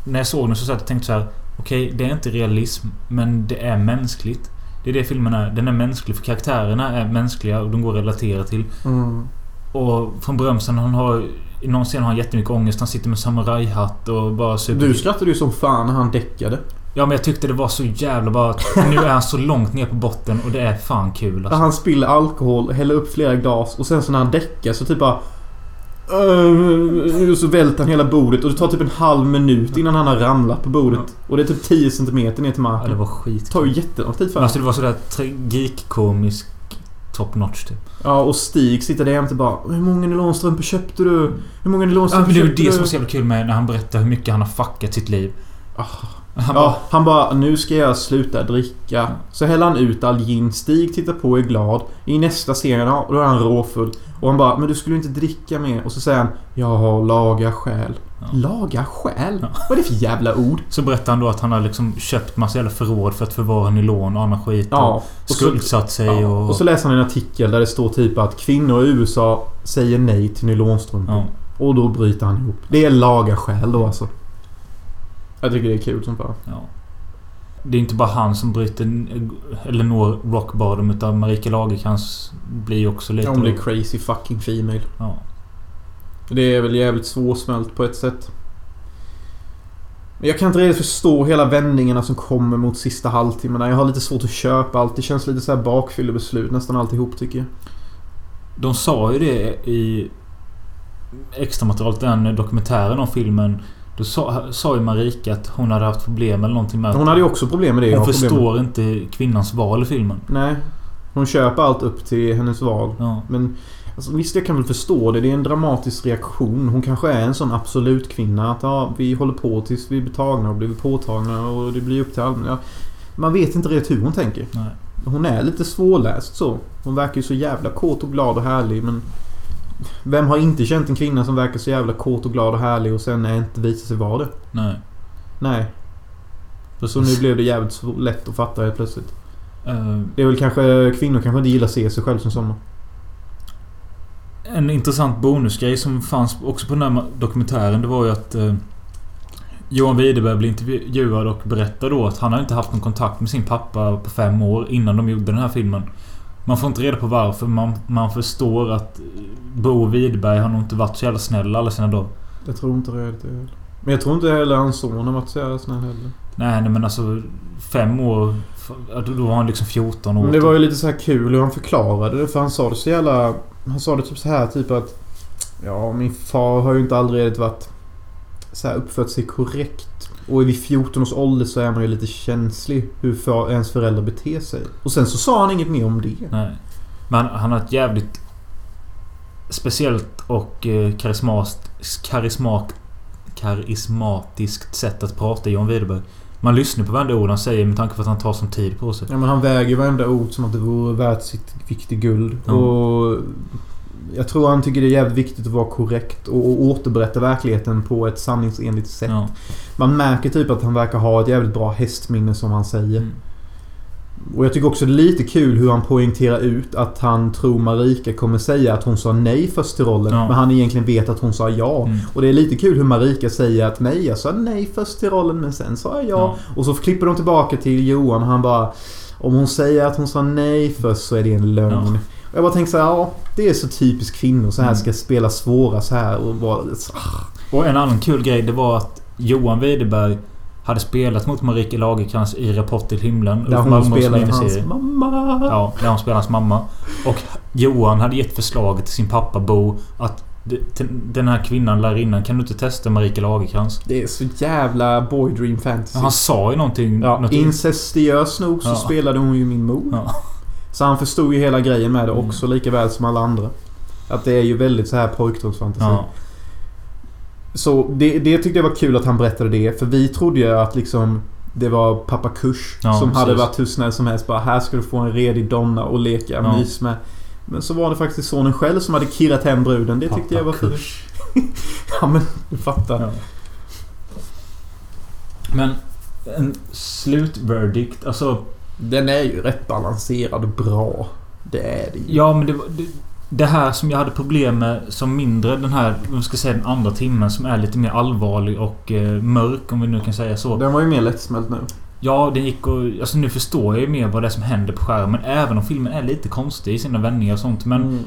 när jag såg den så satt jag och tänkte så här. Okej, det är inte realism, men det är mänskligt. Det är det filmen är. Den är mänsklig, för karaktärerna är mänskliga och de går att relatera till. Mm. Och från Brömsen, han har... I någon scen har han jättemycket ångest. Han sitter med samurajhatt och bara super... Du skrattade ju som fan när han däckade. Ja men jag tyckte det var så jävla bara att Nu är han så långt ner på botten och det är fan kul alltså. han spiller alkohol, häller upp flera glas och sen så när han däckar så typ bara... Och så välter han hela bordet och det tar typ en halv minut innan han har ramlat på bordet. Och det är typ 10 cm ner till Ja, det marken. var Det skit. tar ju jättelång tid för Men honom. alltså det var sådär tragikkomisk top notch typ. Ja, och Stig sitter där jämte bara Hur många nylonstrumpor köpte du? Hur många Ja, nylonstrumpor men det är köpte det du? som var så jävla kul med när han berättar hur mycket han har fuckat sitt liv. Ah. Han bara, Ja, han bara nu ska jag sluta dricka. Så häller han ut all gin. Stig tittar på och är glad. I nästa scen, då är han råfull. Och han bara men du skulle inte dricka mer. Och så säger han jag har laga själ. Ja. Laga själ? Ja. Vad är det för jävla ord? Så berättar han då att han har liksom köpt massa jävla förråd för att förvara nylon och annan skit. Ja. Och skuldsatt sig ja, och... och så läser han en artikel där det står typ att kvinnor i USA säger nej till nylonstrumpor. Och då bryter han ihop. Det är laga själ då alltså. Jag tycker det är kul som fan. Ja. Det är inte bara han som bryter eller når rock bottom utan Marika Lagercrantz blir också lite... Hon blir crazy fucking female. ja. Det är väl jävligt svårsmält på ett sätt. Men jag kan inte riktigt förstå hela vändningarna som kommer mot sista halvtimmen. Jag har lite svårt att köpa allt. Det känns lite så här bakfyllebeslut nästan alltihop tycker jag. De sa ju det i extramaterialet, den dokumentären om filmen. Då sa, sa ju Marika att hon hade haft problem eller någonting med Hon hade ju också problem med det. Hon förstår inte kvinnans val i filmen. Nej. Hon köper allt upp till hennes val. Ja. Men alltså, visst, jag kan väl förstå det. Det är en dramatisk reaktion. Hon kanske är en sån absolut kvinna. Att ja, vi håller på tills vi blir tagna och blir påtagna och det blir upp till allmänheten. Ja, man vet inte riktigt hur hon tänker. Nej. Hon är lite svårläst så. Hon verkar ju så jävla kåt och glad och härlig men... Vem har inte känt en kvinna som verkar så jävla kåt och glad och härlig och sen är inte visar sig vara det? Nej. Nej. Så nu blev det jävligt svå- lätt att fatta helt plötsligt. Eh, Det är väl kanske... Kvinnor kanske inte gillar att se sig själv som sådana. en intressant bonusgrej som fanns också på den här dokumentären det var ju att eh, Johan Widerberg blev intervjuad och berättade då att han har inte haft någon kontakt med sin pappa på fem år innan de gjorde den här filmen. Man får inte reda på varför. Man, man förstår att Bo Widerberg har nog inte varit så jävla snäll alla sina dagar. Jag tror inte det heller. Men jag tror inte heller hans son har varit så jävla snäll heller. Nej, nej men alltså... Fem år... Då var han liksom 14 år. Men det var ju lite så här kul hur han förklarade det. För han sa det så jävla... Han sa det typ så här typ att... Ja, min far har ju inte aldrig varit... Så här uppfört sig korrekt. Och vid 14 års ålder så är man ju lite känslig hur för, ens föräldrar beter sig. Och sen så sa han inget mer om det. Nej. Men han har ett jävligt... Speciellt och eh, karismat, karismat, karismatiskt sätt att prata Johan Widerberg. Man lyssnar på varenda ord han säger med tanke på att han tar sån tid på sig. Ja men han väger varenda ord som att det vore värt sitt vikt i guld. Ja. Och... Jag tror han tycker det är jävligt viktigt att vara korrekt och, och återberätta verkligheten på ett sanningsenligt sätt. Ja. Man märker typ att han verkar ha ett jävligt bra hästminne som han säger. Mm. Och jag tycker också det är lite kul hur han poängterar ut att han tror Marika kommer säga att hon sa nej först till rollen. Ja. Men han egentligen vet att hon sa ja. Mm. Och det är lite kul hur Marika säger att nej, jag sa nej först till rollen men sen sa jag ja. Ja. Och så klipper de tillbaka till Johan och han bara Om hon säger att hon sa nej först så är det en lögn. Ja. Och jag bara tänker så här, ja det är så typiskt kvinnor. Så här Mm. ska spela svåra så här och vara... Och en annan kul grej det var att Johan Widerberg hade spelat mot Marika Lagercrantz i Rapport till himlen. Där hon spelar miniserie. hans mamma. Ja, där hon spelar hans mamma. Och Johan hade gett förslaget till sin pappa Bo att den här kvinnan, lärarinnan, kan du inte testa Marika Lagercrantz? Det är så jävla boy dream fantasy. Han sa ju någonting... Ja, något, incestiös nog så Ja. spelade hon ju min mor. Ja. Så han förstod ju hela grejen med det Mm. också lika väl som alla andra. Att det är ju väldigt så här pojkdrömsfantasi. ja. Så det, det tyckte jag var kul att han berättade det. För vi trodde ju att liksom det var pappa Kush Ja, som hade precis. varit hur snäll som helst. Bara här ska du få en redig donna och leka Ja. mys med. Men så var det faktiskt sonen själv som hade kirrat hem bruden. Det tyckte jag var kul. <laughs> Ja men du fattar. Ja. Men en slutverdict, alltså... Den är ju rätt balanserad och bra. Det är det ju. Ja, men det, var- det, det här som jag hade problem med som mindre den här, om man ska säga den andra timmen som är lite mer allvarlig och eh, mörk om vi nu kan säga så. Den var ju mer lättsmält nu. Ja, den gick och... Alltså nu förstår jag ju mer vad det är som händer på skärmen. Även om filmen är lite konstig i sina vändningar och sånt. Men Mm.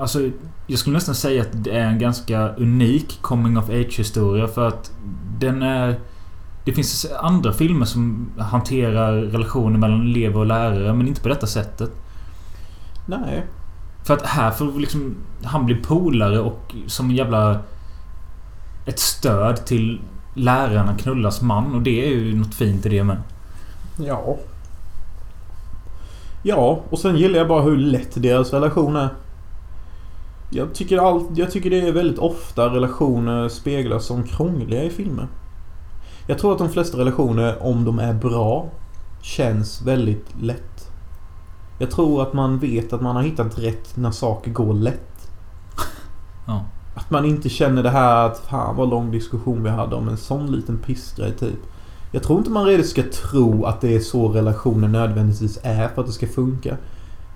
alltså... Jag skulle nästan säga att det är en ganska unik coming of age historia för att den är... Det finns andra filmer som hanterar relationer mellan elever och lärare, men inte på detta sättet. Nej. För att här får liksom han bli polare och som en jävla... Ett stöd till lärarna knullas man och det är ju något fint i det med. Ja. Ja, och sen gillar jag bara hur lätt deras relation är. Jag tycker, all, jag tycker det är väldigt ofta relationer speglas som krångliga i filmer. Jag tror att de flesta relationer, om de är bra, känns väldigt lätt. Jag tror att man vet att man har hittat rätt när saker går lätt. Ja. Att man inte känner det här att fan vad lång diskussion vi hade om en sån liten pissgrej typ. Jag tror inte man redan ska tro att det är så relationer nödvändigtvis är för att det ska funka.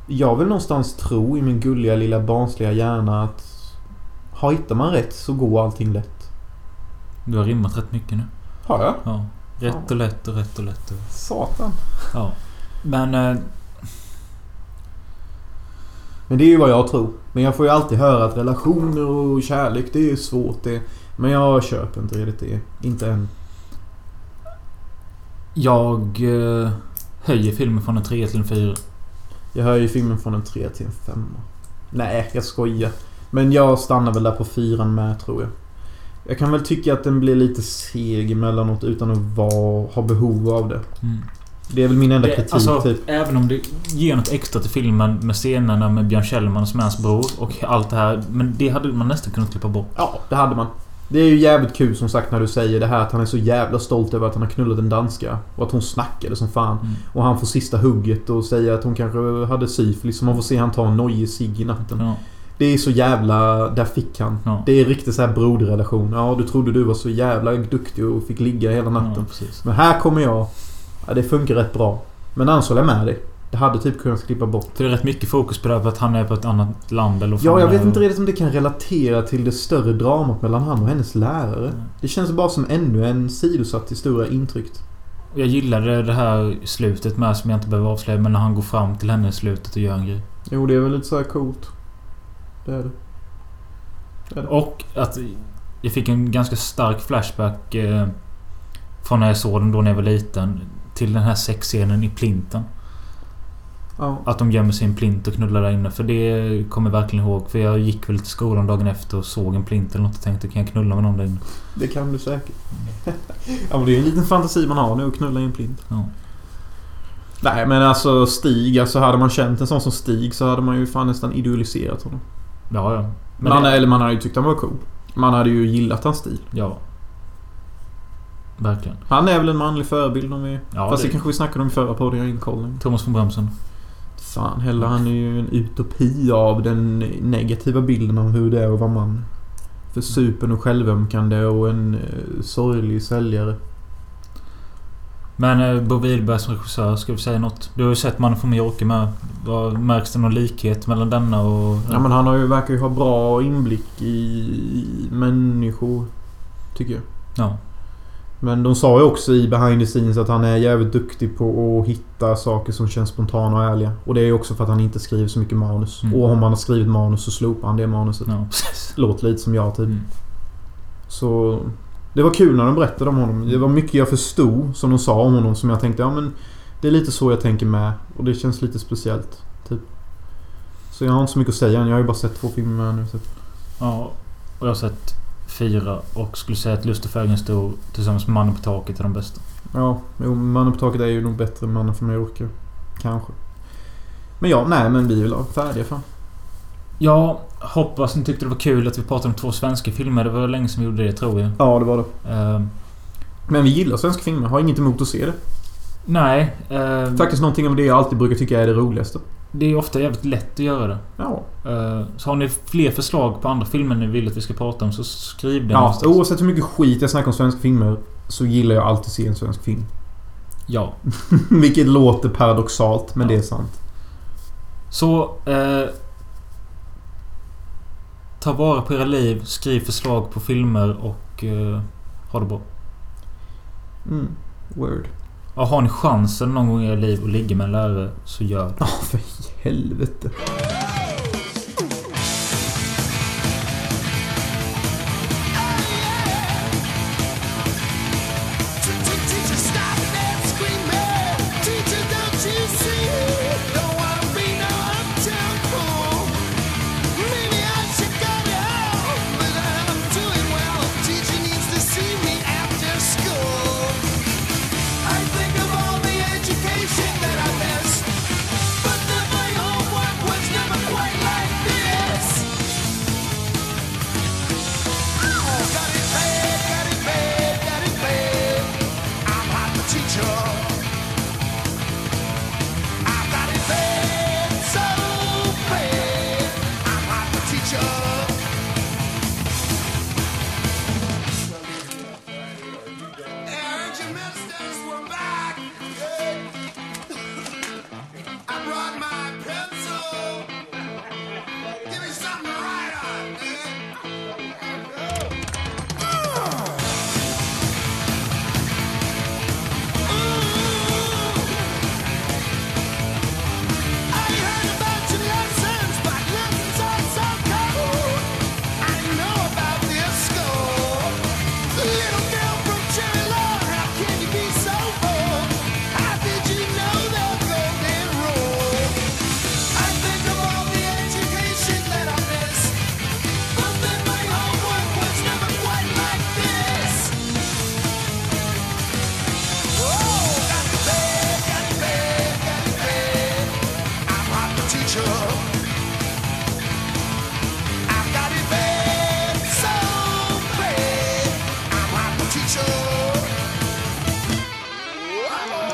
Jag vill någonstans tro i min gulliga lilla barnsliga hjärna att har hittar man rätt så går allting lätt. Du har rimmat rätt mycket nu. Har jag? Ja. Rätt och lätt och rätt och lätt. Och... Satan. Ja. Men... Eh, Men det är ju vad jag tror. Men jag får ju alltid höra att relationer och kärlek det är svårt det. Men jag köper inte riktigt det. Inte än. jag eh, höjer filmen från en 3 till en 4. Jag ju filmen från en 3 till en 5. Nej, jag skojar. Men jag stannar väl där på fyran med tror jag. Jag kan väl tycka att den blir lite seg emellanåt utan att vara, ha behov av det. Mm. Det är väl min enda Det, kritik alltså, typ. även om det ger något extra till filmen med scenerna med Björn Kjellman som är hans bror och allt det här. Men det hade man nästan kunnat klippa bort. Ja, det hade man. Det är ju jävligt kul som sagt när du säger det här att han är så jävla stolt över att han har knullat en danska. Och att hon snackade som fan. Mm. Och han får sista hugget och säger att hon kanske hade syfilis. Och man får se han ta en nojig cigg i natten. Ja. Det är så jävla... Där fick han. Ja. Det är riktigt så här broderrelation. Ja, du trodde du var så jävla duktig och fick ligga hela natten. Ja. Men här kommer jag. Ja, det funkar rätt bra. Men annars håller jag med dig. Det hade typ kunnat klippa bort. För det är rätt mycket fokus på det här för att han är på ett annat land eller Ja, jag vet inte riktigt om det kan relatera till det större dramat mellan han och hennes lärare. Det känns bara som ännu en sidosatt historia intryckt. Jag gillade det här slutet med som jag inte behöver avslöja men när han går fram till henne i slutet och gör en grej. Jo, det är väl lite så här coolt. Det är det. det, är det. Och att jag fick en ganska stark flashback eh, från när jag såg den då när jag var liten. Till den här sexscenen i plinten. Ja. Att de gömmer sig i en plint och knullar där inne. För det kommer jag verkligen ihåg. För jag gick väl till skolan dagen efter och såg en plint eller något och tänkte kan jag knulla med någon där inne? Det kan du säkert. <laughs> ja, men det är en liten fantasi man har nu att knulla i en plint. Ja. Nej, men alltså Stig. Alltså hade man känt en sån som Stig så hade man ju fan nästan idealiserat honom. Ja, ja. Men Man, det- Eller man hade ju tyckt han var cool. Man hade ju gillat hans stil. Ja. Verkligen. Han är väl en manlig förebild om vi... Ja, Fast det det- kanske vi snackade om i förra podden, jag längre. Thomas von Brömsen. Fan heller, han är ju en utopi av den negativa bilden av hur det är att vara man. För supen och självömkande och en eh, sorglig säljare. Men eh, Bo Widerberg som regissör, ska vi säga något? Du har ju sett Mannen från Mallorca med. Märks det någon likhet mellan denna och... Ja men han har ju, verkar ju ha bra inblick i, människor. Tycker jag. Ja. Men de sa ju också i behind the scenes att han är jävligt duktig på att hitta saker som känns spontana och ärliga. Och det är ju också för att han inte skriver så mycket manus. Mm. Och om han har skrivit manus så slopar han det manuset. Ja. Låter lite som jag typ. Mm. Så... Det var kul när de berättade om honom. Det var mycket jag förstod som de sa om honom som jag tänkte ja men... Det är lite så jag tänker med. Och det känns lite speciellt. Typ. Så jag har inte så mycket att säga än. Jag har ju bara sett två filmer med nu. Så. Ja. Och jag har sett fyra och skulle säga att Lust och färgen stor tillsammans med Mannen på taket är de bästa. Ja, jo, Mannen på taket är ju nog bättre än Mannen från Mallorca. Kanske. Men ja, nej men vi är väl färdiga fan. Jag hoppas ni tyckte det var kul att vi pratade om två svenska filmer. Det var länge som vi gjorde det tror jag. Ja, det var det. Eh, Men vi gillar svenska filmer. Har inget emot att se det. nej. eh, Faktiskt någonting av det jag alltid brukar tycka är det roligaste. Det är ofta jävligt lätt att göra det. Ja. Eh, så har ni fler förslag på andra filmer ni vill att vi ska prata om så skriv det ja någonstans. oavsett hur mycket skit jag snackar om svenska filmer så gillar jag alltid se en svensk film. Ja. <laughs> Vilket låter paradoxalt, men Ja. det är sant. Så... Eh, ta vara på era liv, skriv förslag på filmer och eh, ha det bra. Mm. Word. Ja, har ni chansen någon gång i era liv att ligga med en lärare så gör det. Ja, för i helvete.